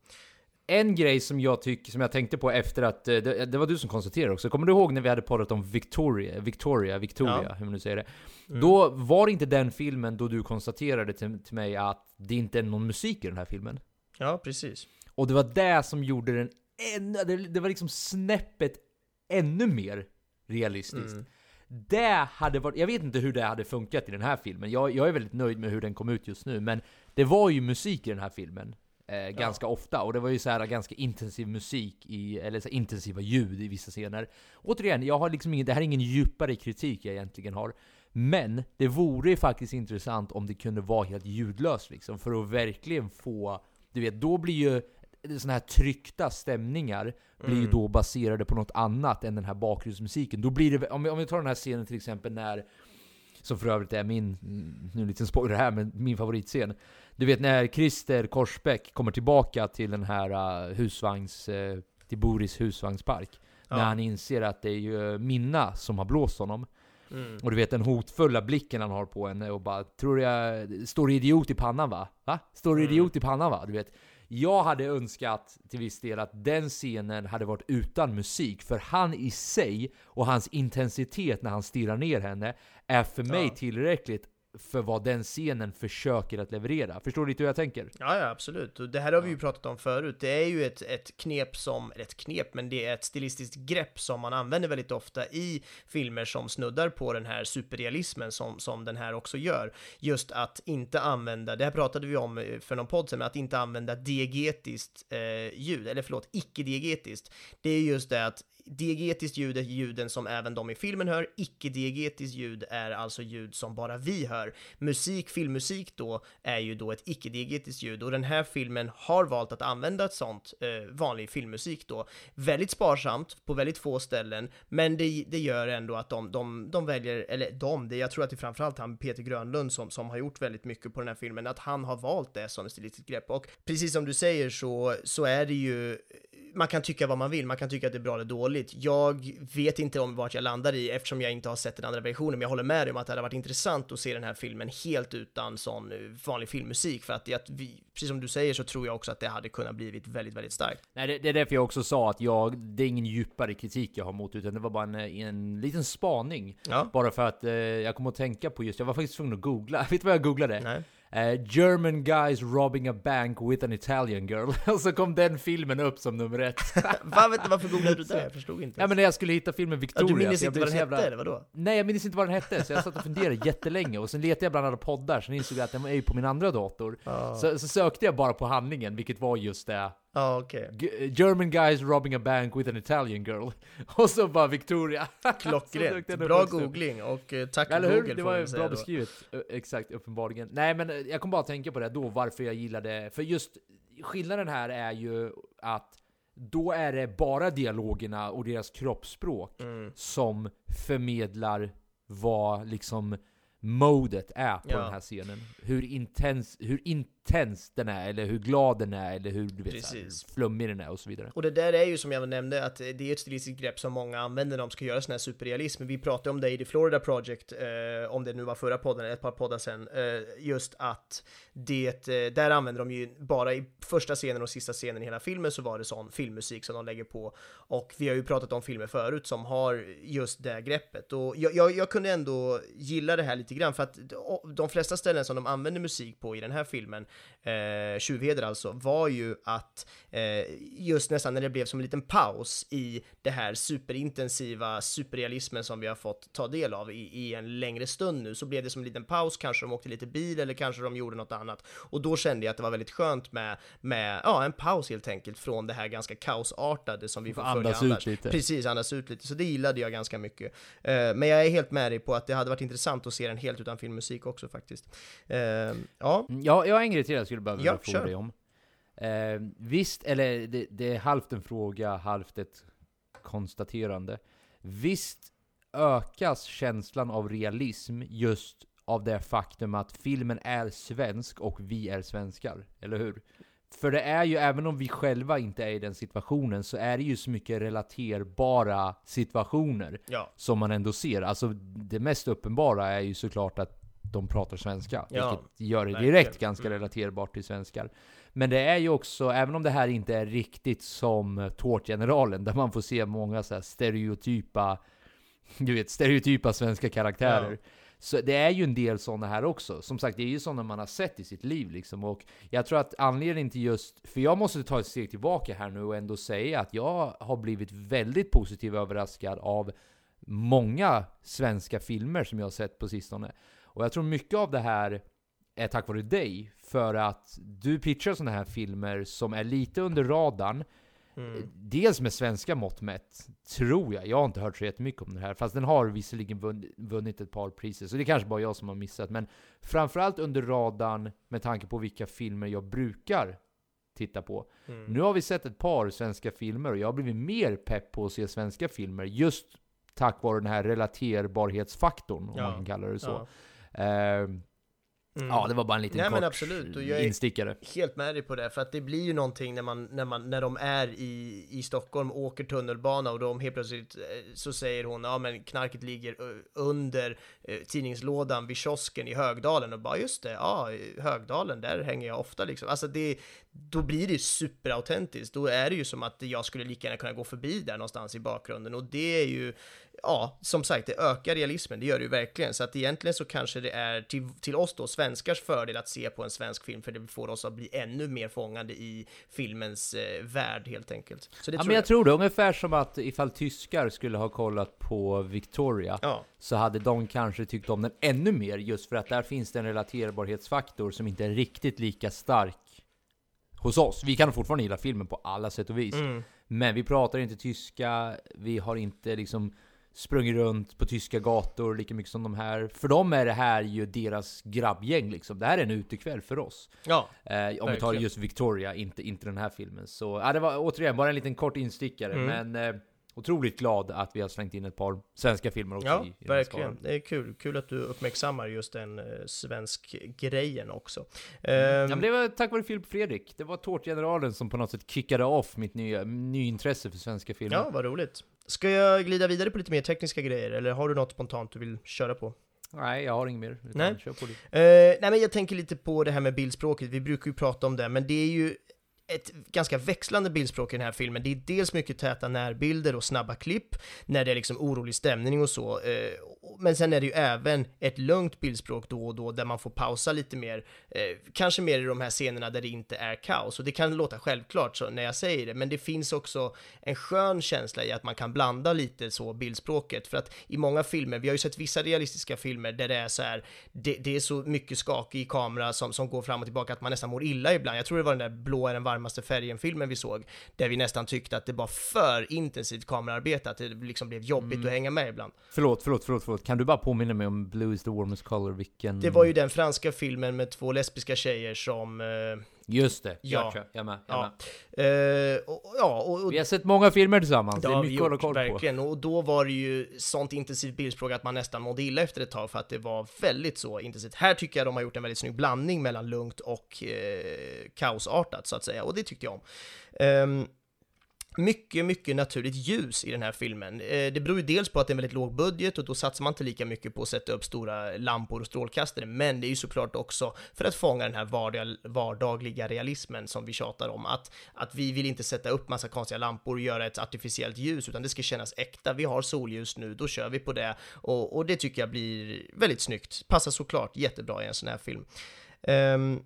En grej som jag tycker, som jag tänkte på efter att, eh, det, det var du som konstaterade också, kommer du ihåg när vi hade poddat om Victoria, Victoria, Victoria, Ja. hur man nu säger det? Mm. Då var det inte den filmen då du konstaterade till, till mig att det inte är någon musik i den här filmen. Ja, precis. Och det var det som gjorde den ännu, det, det var liksom snäppet ännu mer realistiskt. Mm. Det hade varit, jag vet inte hur det hade funkat i den här filmen. Jag, jag är väldigt nöjd med hur den kom ut just nu, men det var ju musik i den här filmen. Eh, ganska ofta, och det var ju så här ganska intensiv musik, i, eller så intensiva ljud i vissa scener. Återigen, jag har liksom ingen, det här är ingen djupare kritik jag egentligen har. Men det vore ju faktiskt intressant om det kunde vara helt ljudlöst liksom, för att verkligen få, du vet, då blir ju såna här tryckta stämningar blir ju då baserade på något annat än den här bakgrundsmusiken. Då blir det, om vi, om vi tar den här scenen till exempel när, som för övrigt är min, nu en liten spoiler här, men min favoritscen. Du vet när Christer Korsbäck kommer tillbaka till den här uh, husvagns, uh, till Boris husvagnspark. Ja. När han inser att det är ju Minna som har blåst honom. Mm. Och du vet den hotfulla blicken han har på henne och bara Tror jag, står det idiot i pannan va? Va? Står det Mm. idiot i pannan va? Du vet Jag hade önskat till viss del att den scenen hade varit utan musik För han i sig och hans intensitet när han stirrar ner henne Är för mig Ja. tillräckligt för vad den scenen försöker att leverera Förstår du lite hur jag tänker? Ja, ja, absolut. Och det här har vi ju pratat om förut. Det är ju ett, ett knep som, eller ett knep, men det är ett stilistiskt grepp som man använder väldigt ofta i filmer som snuddar på den här superrealismen som, som den här också gör. Just att inte använda, det här pratade vi om eh, för någon podd sedan, men att inte använda diegetiskt eh, ljud, eller förlåt, icke-diegetiskt. Det är just det att Diegetiskt ljud är ljuden som även de i filmen hör, icke-diegetiskt ljud är alltså ljud som bara vi hör. Musik, filmmusik då, är ju då ett icke-diegetiskt ljud och den här filmen har valt att använda ett sånt eh, vanlig filmmusik då. Väldigt sparsamt, på väldigt få ställen, men det, det gör ändå att de, de, de väljer, eller de, det, jag tror att det är framförallt han Peter Grönlund som, som har gjort väldigt mycket på den här filmen, att han har valt det som ett stilistiskt grepp och precis som du säger så, så är det ju man kan tycka vad man vill, man kan tycka att det är bra eller dåligt. Jag vet inte om vart jag landar i eftersom jag inte har sett den andra versionen, men jag håller med dig om att det hade varit intressant att se den här filmen helt utan sån eh, vanlig filmmusik, för att, att vi, precis som du säger så tror jag också att det hade kunnat blivit väldigt, väldigt starkt. Nej, det, det är därför jag också sa att jag, det är ingen djupare kritik jag har mot, utan det var bara en, en liten spaning. Ja. Bara för att eh, jag kom att tänka på just, jag var faktiskt tvungen att googla. Vet du vad jag googlade? Nej. Eh, German guys robbing a bank with an Italian girl. Och så kom den filmen upp som nummer ett. Va, vet du, varför googlade du det? Jag förstod inte. ja men när jag skulle hitta filmen Ja, Victoria. du minns inte vad den så hette, jävla- eller vadå? Nej jag minns inte vad den hette, så jag satt och funderade jättelänge. Och sen letade jag bland alla poddar, sen insåg jag att den är ju på min andra dator. Så, så sökte jag bara på handlingen, vilket var just det. Ja, okej. G- German guys robbing a bank with an Italian girl. Och så bara Victoria. Klockrent. Bra googling och eh, tack Eller Google hur? Det får var bra då. beskrivet. Ö, Exakt, uppenbarligen. Nej men eh, jag kom bara att tänka på det då, varför jag gillade... För just skillnaden här är ju att då är det bara dialogerna och deras kroppsspråk Mm. som förmedlar vad liksom modet är på Ja. den här scenen. Hur intens, hur intens den är, eller hur glad den är, eller hur du vet, så här, flummig den är och så vidare. Och det där är ju som jag nämnde att det är ett stilistiskt grepp som många använder när de ska göra sån här superrealism. Vi pratade om det i The Florida Project, eh, om det nu var förra podden, ett par poddar sen, eh, just att det, eh, där använder de ju bara i första scenen och sista scenen i hela filmen så var det sån filmmusik som de lägger på. Och vi har ju pratat om filmer förut som har just det greppet. Och jag, jag, jag kunde ändå gilla det här lite grann för att de flesta ställen som de använder musik på i den här filmen, eh, Tjuvheder alltså, var ju att eh, just nästan när det blev som en liten paus i det här superintensiva superrealismen som vi har fått ta del av i, i en längre stund nu, så blev det som en liten paus, kanske de åkte lite bil eller kanske de gjorde något annat. Och då kände jag att det var väldigt skönt med, med ja, en paus helt enkelt från det här ganska kaosartade som vi får följa Andas annars. ut lite. Precis, andas ut lite. Så det gillade jag ganska mycket. Eh, men jag är helt med dig på att det hade varit intressant att se den helt utan filmmusik också faktiskt. Eh, ja, Mm, Ja, jag en grej till jag skulle behöva Ja, fråga dig om. Eh, visst, eller det, det är halvt en fråga, halvt ett konstaterande. Visst ökas känslan av realism just av det faktum att filmen är svensk och vi är svenskar, eller hur? För det är ju, även om vi själva inte är i den situationen, så är det ju så mycket relaterbara situationer ja, som man ändå ser. Alltså det mest uppenbara är ju såklart att de pratar svenska, Ja, vilket gör det verkligen. direkt ganska Mm. relaterbart till svenskar. Men det är ju också, även om det här inte är riktigt som Tårtgeneralen, där man får se många så här stereotypa, du vet, stereotypa svenska karaktärer. Ja. Så det är ju en del sådana här också. Som sagt, det är ju sådana man har sett i sitt liv liksom. Och jag tror att anledningen till just, för jag måste ta ett steg tillbaka här nu och ändå säga att jag har blivit väldigt positivt överraskad av många svenska filmer som jag har sett på sistone. Och jag tror mycket av det här är tack vare dig, för att du pitchar sådana här filmer som är lite under radarn, mm. Dels med svenska mått mätt, tror jag. Jag har inte hört så jättemycket om det här, fast den har visserligen vunn- vunnit ett par priser, så det är kanske bara jag som har missat. Men framförallt under radarn med tanke på vilka filmer jag brukar titta på. Mm. Nu har vi sett ett par svenska filmer och jag har blivit mer pepp på att se svenska filmer just tack vare den här relaterbarhetsfaktorn, om Ja, man kan kalla det så. Ja. Ehm, Mm. Ja, det var bara en liten Nej, men kort absolut, och jag är- instickare. Helt med dig på det, för att det blir ju någonting när, man, när, man, när de är i, i Stockholm, åker tunnelbana och de helt plötsligt eh, så säger hon ja men knarket ligger eh, under eh, tidningslådan vid kiosken i Högdalen och bara just det, ja Högdalen, där hänger jag ofta liksom. Alltså det, då blir det ju superautentiskt, då är det ju som att jag skulle lika gärna kunna gå förbi där någonstans i bakgrunden och det är ju ja, som sagt, det ökar realismen, det gör det ju verkligen. Så att egentligen så kanske det är till, till oss då, svenskars fördel att se på en svensk film, för det får oss att bli ännu mer fångade i filmens eh, värld helt enkelt. Så det Ja, tror men jag jag. tror det. Ungefär som att ifall tyskar skulle ha kollat på Victoria, Ja, så hade de kanske tyckt om den ännu mer, just för att där finns det en relaterbarhetsfaktor som inte är riktigt lika stark hos oss. Vi kan fortfarande gilla filmen på alla sätt och vis, mm, men vi pratar inte tyska, vi har inte liksom sprungit runt på tyska gator lika mycket som de här. För dem är det här ju deras grabbgäng liksom. Det här är en utekväll för oss. ja, Eh, om vi tar just Victoria, inte, inte den här filmen. Så ja, det var återigen bara en liten kort instickare, Mm. men eh, otroligt glad att vi har slängt in ett par svenska filmer också Ja, i, i verkligen. Det är kul. Kul att du uppmärksammar just den eh, svensk grejen också. Ja, Ehm, men det var tack vare Filip Fredrik. Det var Tårtgeneralen som på något sätt kickade off mitt nya nyintresse för svenska filmer. Ja, vad roligt. Ska jag glida vidare på lite mer tekniska grejer, eller har du något spontant du vill köra på? Nej, jag har inget mer. Nej. Kör på det. Eh, nej men jag tänker lite på det här med bildspråket, vi brukar ju prata om det, men det är ju ett ganska växlande bildspråk i den här filmen. Det är dels mycket täta närbilder och snabba klipp när det är liksom orolig stämning och så. Men sen är det ju även ett lugnt bildspråk då och då där man får pausa lite mer. Eh, kanske mer i de här scenerna där det inte är kaos. Och det kan låta självklart så när jag säger det, men det finns också en skön känsla i att man kan blanda lite så bildspråket. För att i många filmer, vi har ju sett vissa realistiska filmer där det är så här, det, det är så mycket skakig kamera som, som går fram och tillbaka att man nästan mår illa ibland. Jag tror det var den där blå är den varmaste färgen-filmen vi såg, där vi nästan tyckte att det var för intensivt kamerarbete, att det liksom blev jobbigt Mm. att hänga med ibland. Förlåt, förlåt, förlåt, förlåt. Kan du bara påminna mig om Blue is the warmest color? Vilken... Det var ju den franska filmen med två lesbiska tjejer som, eh, Just det, Ja. ja. jag är med. Jag ja, med. eh, och, ja, och, och Vi har sett många filmer tillsammans, det Det är mycket att hålla gjort, koll på. verkligen. Och då var det ju sånt intensivt bildspråk att man nästan mådde illa efter ett tag för att det var väldigt så intensivt. Här tycker jag de har gjort en väldigt snygg blandning mellan lugnt och eh, kaosartat så att säga, och det tyckte jag om. Ehm, mycket, mycket naturligt ljus i den här filmen. Eh, det beror ju dels på att det är en väldigt låg budget och då satsar man inte lika mycket på att sätta upp stora lampor och strålkastare, men det är ju såklart också för att fånga den här vardagliga realismen som vi tjatar om, att, att vi vill inte sätta upp massa konstiga lampor och göra ett artificiellt ljus, utan det ska kännas äkta. Vi har solljus nu, då kör vi på det och, och det tycker jag blir väldigt snyggt. Passar såklart jättebra i en sån här film. Um,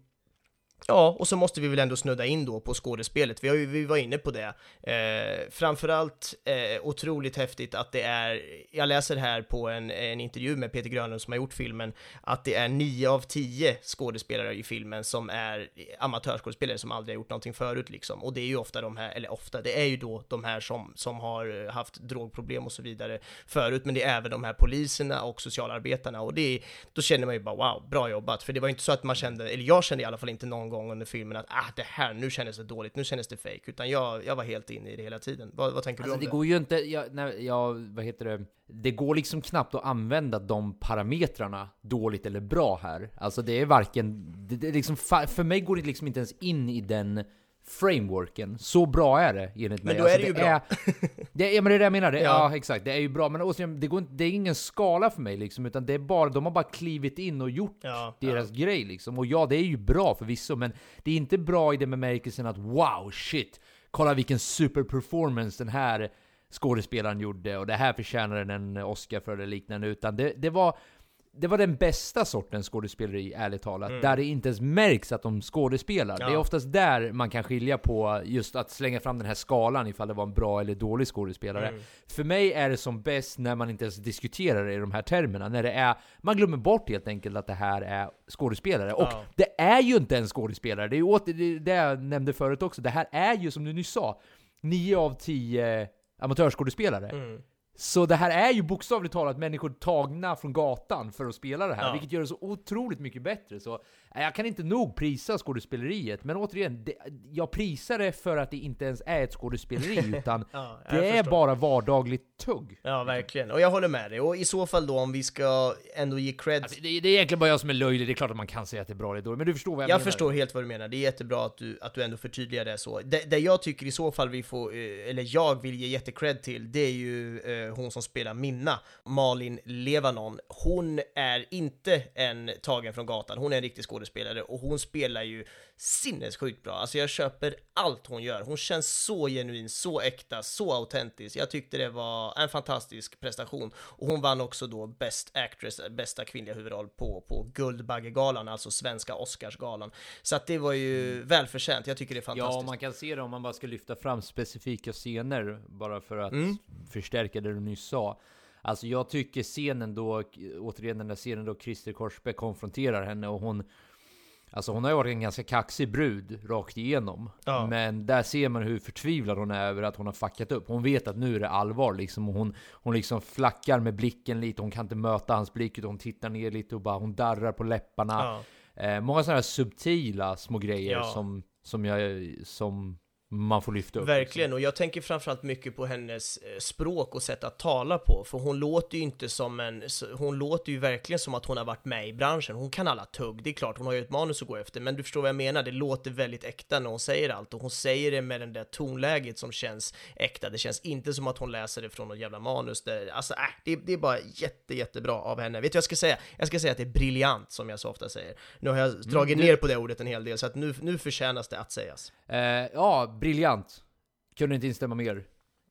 Ja, och så måste vi väl ändå snudda in då på skådespelet. Vi, har ju, vi var inne på det. Eh, framförallt eh, otroligt häftigt att det är, jag läser här på en, en intervju med Peter Grönlund som har gjort filmen, att det är nio av tio skådespelare i filmen som är amatörskådespelare som aldrig har gjort någonting förut liksom. Och det är ju ofta de här, eller ofta, det är ju då de här som, som har haft drogproblem och så vidare förut, men det är även de här poliserna och socialarbetarna och det är, då känner man ju bara wow, bra jobbat, för det var ju inte så att man kände, eller jag kände i alla fall inte någon gång under filmen att ah, det här, nu kändes det dåligt, nu kändes det fake, utan jag, jag var helt inne i det hela tiden. Vad, vad tänker Alltså du om det det? går ju inte, ja, nej, ja, vad heter det? Det går liksom knappt att använda de parametrarna dåligt eller bra här. Alltså det är varken, det, det liksom, för mig går det liksom inte ens in i den frameworken. Så bra är det enligt mig. Men då alltså, är det ju bra. Är, det, ja men det är det jag menar, det, Ja. ja. exakt, det är ju bra. Men återigen, det, går inte, det är ingen skala för mig liksom, utan det är bara, de har bara klivit in och gjort Ja, deras grej liksom. Och ja, det är ju bra förvisso, men det är inte bra i den bemärkelsen att wow, shit, kolla vilken superperformance den här skådespelaren gjorde och det här förtjänar den en Oscar för eller liknande, utan det, det var det var den bästa sortens skådespeleri, ärligt talat. Där det inte ens märks att de skådespelar. Det är Mm. Ja. oftast där man kan skilja på just att slänga fram den här skalan ifall det var en bra eller dålig skådespelare. Mm. För mig är det som bäst när man inte ens diskuterar det i de här termerna. När det är, man glömmer bort helt enkelt att det här är skådespelare. Och Ja. det är ju inte en skådespelare. Det är åter, det jag nämnde förut också. Det här är ju som du nyss sa, 9 av 10 amatörskådespelare. Mm. Så det här är ju bokstavligt talat människor tagna från gatan för att spela det här, Ja. vilket gör det så otroligt mycket bättre. Så eh, jag kan inte nog prisa skådespeleriet, men återigen, det, jag prisar det för att det inte ens är ett skådespeleri, utan Ja, jag det är förstår. bara vardagligt tugg. Ja, verkligen. Och jag håller med dig. Och i så fall då, om vi ska ändå ge cred... Alltså, det, det är egentligen bara jag som är löjlig, det är klart att man kan säga att det är bra eller dåligt, men du förstår vad jag, Jag menar. förstår helt vad du menar, det är jättebra att du, att du ändå förtydligar det så. Det, det jag tycker i så fall vi får, eh, eller jag vill ge jättecred till, det är ju eh, Eh, hon som spelar Minna, Malin Levanon. Hon är inte en tagen från gatan, hon är en riktig skådespelare och hon spelar ju sinnessjukt bra. Alltså jag köper allt hon gör. Hon känns så genuin, så äkta, så autentisk. Jag tyckte det var en fantastisk prestation. Och hon vann också då Best Actress, bästa kvinnliga huvudroll på, på Guldbaggegalan, alltså svenska Oscarsgalan. Så att det var ju välförtjänt. Jag tycker det är fantastiskt. Ja, man kan se det om man bara ska lyfta fram specifika scener, bara för att Mm. förstärka det du nyss sa. Alltså jag tycker scenen då, återigen den där scenen då Christer Korsbäck konfronterar henne och hon Alltså hon har ju varit en ganska kaxig brud rakt igenom. Ja. Men där ser man hur förtvivlad hon är över att hon har fuckat upp. Hon vet att nu är det allvar liksom. Och hon, hon liksom flackar med blicken lite. Hon kan inte möta hans blick utan hon tittar ner lite och bara hon darrar på läpparna. Ja. Eh, många sådana här subtila små grejer Ja. som, som, jag, som man får lyfta upp. Verkligen, och jag tänker framförallt mycket på hennes eh, språk och sätt att tala på, för hon låter ju inte som en, hon låter ju verkligen som att hon har varit med i branschen. Hon kan alla tugg, det är klart, hon har ju ett manus att gå efter, men du förstår vad jag menar, det låter väldigt äkta när hon säger allt, och hon säger det med det där tonläget som känns äkta. Det känns inte som att hon läser det från något jävla manus. Det, alltså, äh, det, det är bara jätte, jättebra av henne. Vet du vad jag ska säga? Jag ska säga att det är briljant, som jag så ofta säger. Nu har jag dragit Mm, det- ner på det ordet en hel del, så att nu, nu förtjänas det att sägas. Eh, ja, briljant. Kunde inte instämma mer.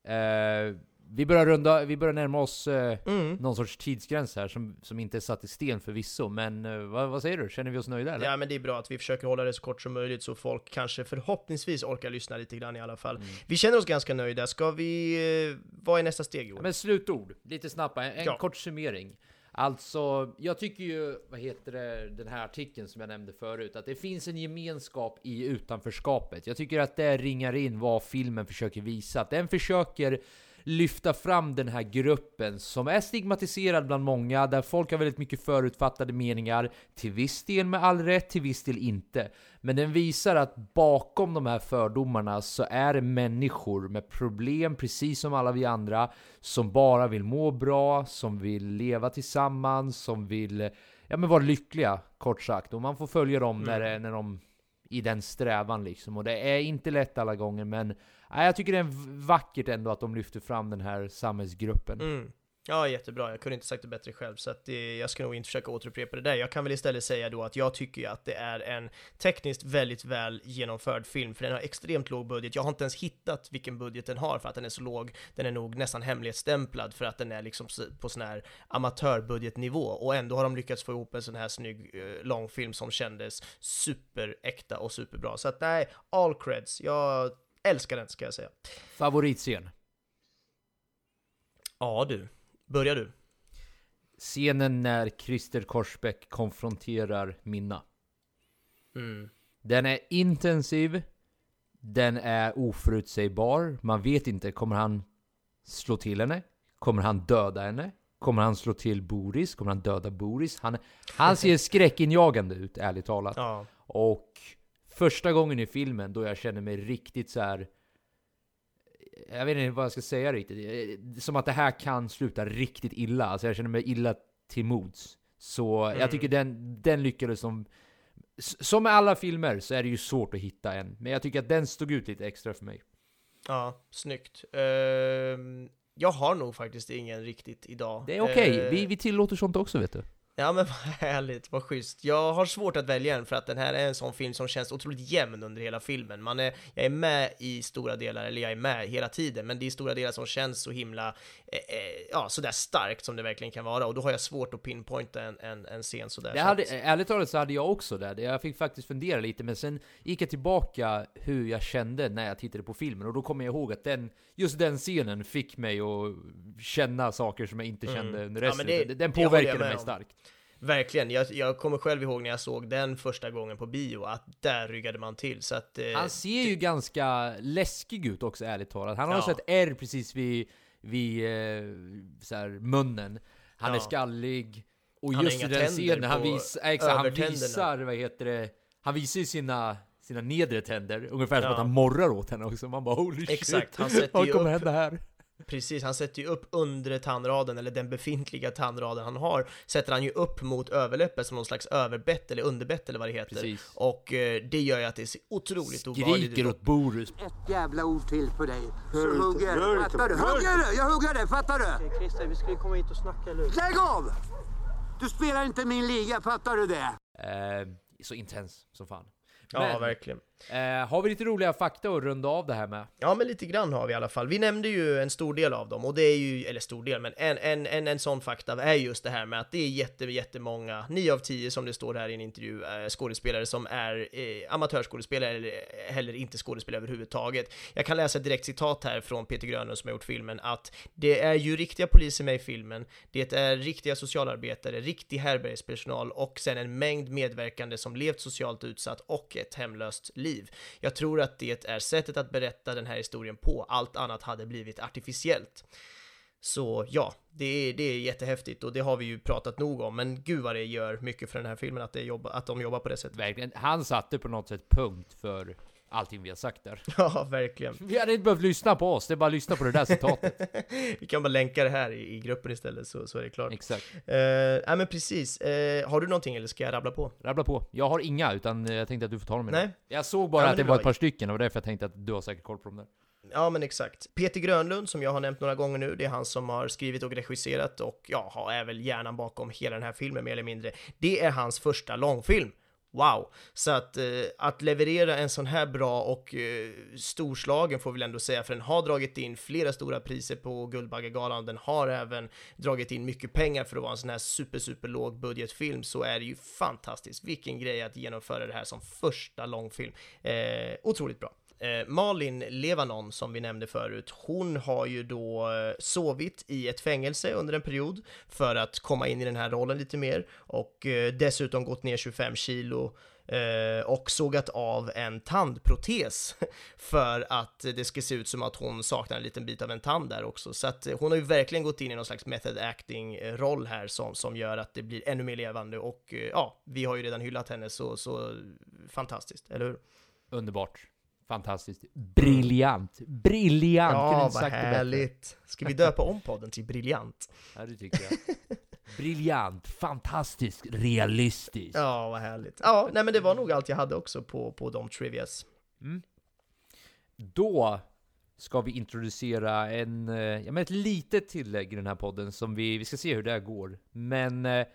Eh, vi börjar runda, vi börjar närma oss eh, Mm. någon sorts tidsgräns här som, som inte är satt i sten förvisso, men eh, vad, vad säger du? Känner vi oss nöjda eller? Ja men det är bra att vi försöker hålla det så kort som möjligt så folk kanske förhoppningsvis orkar lyssna lite grann i alla fall. Mm. Vi känner oss ganska nöjda, ska vi... eh, Vad är nästa steg Joel? Men slutord, lite snabbt, en, en Ja. kort summering. Alltså, jag tycker ju, vad heter det, den här artikeln som jag nämnde förut, att det finns en gemenskap i utanförskapet. Jag tycker att det ringar in vad filmen försöker visa. Att den försöker lyfta fram den här gruppen som är stigmatiserad bland många, där folk har väldigt mycket förutfattade meningar, till viss del med all rätt, till viss del inte. Men den visar att bakom de här fördomarna så är det människor med problem, precis som alla vi andra, som bara vill må bra, som vill leva tillsammans, som vill ja, men vara lyckliga, kort sagt. Och man får följa dem när, det- när de i den strävan liksom. Och det är inte lätt alla gånger, men nej, jag tycker det är vackert ändå att de lyfter fram den här samhällsgruppen. Mm. Ja, jättebra. Jag kunde inte sagt det bättre själv, så att det, jag ska nog inte försöka återupprepa det där. Jag kan väl istället säga då att jag tycker att det är en tekniskt väldigt väl genomförd film, för den har extremt låg budget. Jag har inte ens hittat vilken budget den har för att den är så låg. Den är nog nästan hemlighetsstämplad för att den är liksom på sån här amatörbudgetnivå och ändå har de lyckats få ihop en sån här snygg eh, långfilm som kändes superäkta och superbra. Så att nej, all creds. Jag älskar den ska jag säga. Favoritscen? Ja du, börjar du. Scenen när Christer Korsbäck konfronterar Minna. Mm. Den är intensiv, den är oförutsägbar, man vet inte, kommer han slå till henne? Kommer han döda henne? Kommer han slå till Boris? Kommer han döda Boris? Han, han ser skräckinjagande ut, ärligt talat. Ja. Och första gången i filmen då jag känner mig riktigt så här. Jag vet inte vad jag ska säga riktigt. Som att det här kan sluta riktigt illa. Alltså jag känner mig illa till mods. Så Mm. jag tycker den, den lyckades som... Som med alla filmer så är det ju svårt att hitta en. Men jag tycker att den stod ut lite extra för mig. Ja, snyggt. Ehm, jag har nog faktiskt ingen riktigt idag. Det är okej, Eh, vi, vi tillåter sånt också vet du. Ja men vad härligt, vad schysst. Jag har svårt att välja en för att den här är en sån film som känns otroligt jämn under hela filmen. Man är, jag är med i stora delar, eller jag är med hela tiden, men det är stora delar som känns så himla, eh, eh, ja sådär starkt som det verkligen kan vara. Och då har jag svårt att pinpointa en, en, en scen sådär. Det så hade, att- ärligt talat så hade jag också det. Jag fick faktiskt fundera lite, men sen gick jag tillbaka hur jag kände när jag tittade på filmen. Och då kommer jag ihåg att den, just den scenen fick mig att känna saker som jag inte Mm. kände under Ja, resten. men det- den påverkade mig om. starkt. Verkligen, jag, jag kommer själv ihåg när jag såg den första gången på bio, att där ryggade man till. Så att, eh, Han ser ju ganska läskig ut också, ärligt talat. Han har Ja. också ett R precis vid, vid eh, så här, munnen. Han är Ja. skallig. Och Han just i den scenen, han, vis, ja, exakt, han visar, vad heter det, han visar ju sina, sina nedre tänder. Ungefär som Ja. att han morrar åt henne också. Man bara holy Exakt, shit. han sätter Vad kommer upp- hända här? Precis, han sätter ju upp undre tandraden, eller den befintliga tandraden han har, sätter han ju upp mot överläppen som någon slags överbett eller underbett eller vad det heter. Precis. Och eh, det gör ju att det ser otroligt obehagligt Skriker ut. åt Boris. Ett jävla ord till på dig. Så hugger Fattar du? Hugger du? Jag hugger dig, fattar du? Christer, vi skulle komma hit och snacka eller Lägg av! Du spelar inte min liga, fattar du det? Eh, så intens som fan. Ja, Men- verkligen. Eh, har vi lite roliga fakta att runda av det här med? Ja, men lite grann har vi i alla fall. Vi nämnde ju en stor del av dem och det är ju, eller stor del, men en, en, en, en sån fakta är just det här med att det är jätte, jättemånga, 9 av 10 som det står här i en intervju, eh, skådespelare som är eh, amatörskådespelare eller eh, heller inte skådespelare överhuvudtaget. Jag kan läsa ett direkt citat här från Peter Grönlund som har gjort filmen att det är ju riktiga poliser med i filmen, det är riktiga socialarbetare, riktig härbärgespersonal och sen en mängd medverkande som levt socialt utsatt och ett hemlöst liv. Jag tror att det är sättet att berätta den här historien på, allt annat hade blivit artificiellt. Så ja, det är, det är jättehäftigt och det har vi ju pratat nog om, men gud vad det gör mycket för den här filmen att, det jobba, att de jobbar på det sättet. Verkligen. Han satte på något sätt punkt för allting vi har sagt där. Ja, verkligen. Vi hade inte behövt lyssna på oss, det är bara att lyssna på det där citatet. Vi kan bara länka det här i, i gruppen istället så, så är det klart. Exakt. Eh, nej men precis. Eh, har du någonting eller ska jag rabbla på? Rabbla på. Jag har inga, utan eh, jag tänkte att du får ta dem idag. Nej. Jag såg bara Ja, att det det var ett par stycken, och därför jag tänkte att du har säkert koll på dem där. Ja men exakt. Peter Grönlund som jag har nämnt några gånger nu, det är han som har skrivit och regisserat och ja, har är väl hjärnan bakom hela den här filmen mer eller mindre. Det är hans första långfilm. Wow! Så att, eh, att leverera en sån här bra och eh, storslagen får vi väl ändå säga, för den har dragit in flera stora priser på Guldbaggegalan, den har även dragit in mycket pengar för att vara en sån här super, super låg budgetfilm, så är det ju fantastiskt. Vilken grej att genomföra det här som första långfilm. Eh, otroligt bra. Eh, Malin Levanon, som vi nämnde förut, hon har ju då eh, sovit i ett fängelse under en period för att komma in i den här rollen lite mer och eh, dessutom gått ner 25 kilo eh, och sågat av en tandprotes för att det ska se ut som att hon saknar en liten bit av en tand där också. Så att eh, hon har ju verkligen gått in i någon slags method acting-roll eh, här som, som gör att det blir ännu mer levande och eh, ja, vi har ju redan hyllat henne så, så fantastiskt, eller hur? Underbart. Fantastiskt. Briljant. Briljant! Ja, vad härligt. Ska vi döpa om podden till Briljant? Ja, det tycker jag. Briljant, fantastiskt, realistiskt. Ja, vad härligt. Ja, nej men det var nog allt jag hade också på, på de trivias. Då ska vi introducera en, eh, ja, men ett litet tillägg i den här podden som vi, vi ska se hur det här går. Men eh,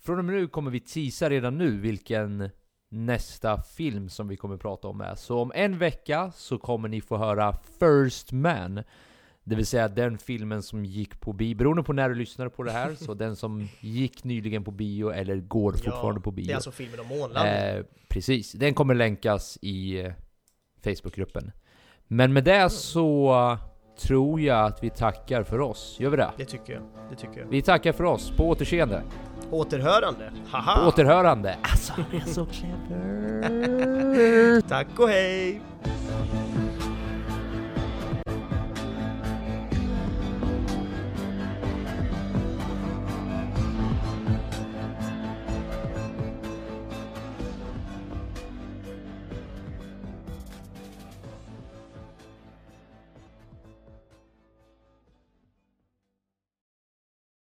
från och med nu kommer vi teasa redan nu vilken nästa film som vi kommer prata om är. Så om en vecka så kommer ni få höra First Man. Det vill säga den filmen som gick på bio, beroende på när du lyssnar på det här, så den som gick nyligen på bio eller går fortfarande på bio. Det är alltså filmen om månlandningen. Eh, precis, den kommer länkas i eh, Facebookgruppen. Men med det så tror jag att vi tackar för oss. Gör vi det? Det tycker jag. Det tycker jag. Vi tackar för oss. På återseende. Återhörande. Haha! På återhörande. Alltså, han är så clever. Tack och hej!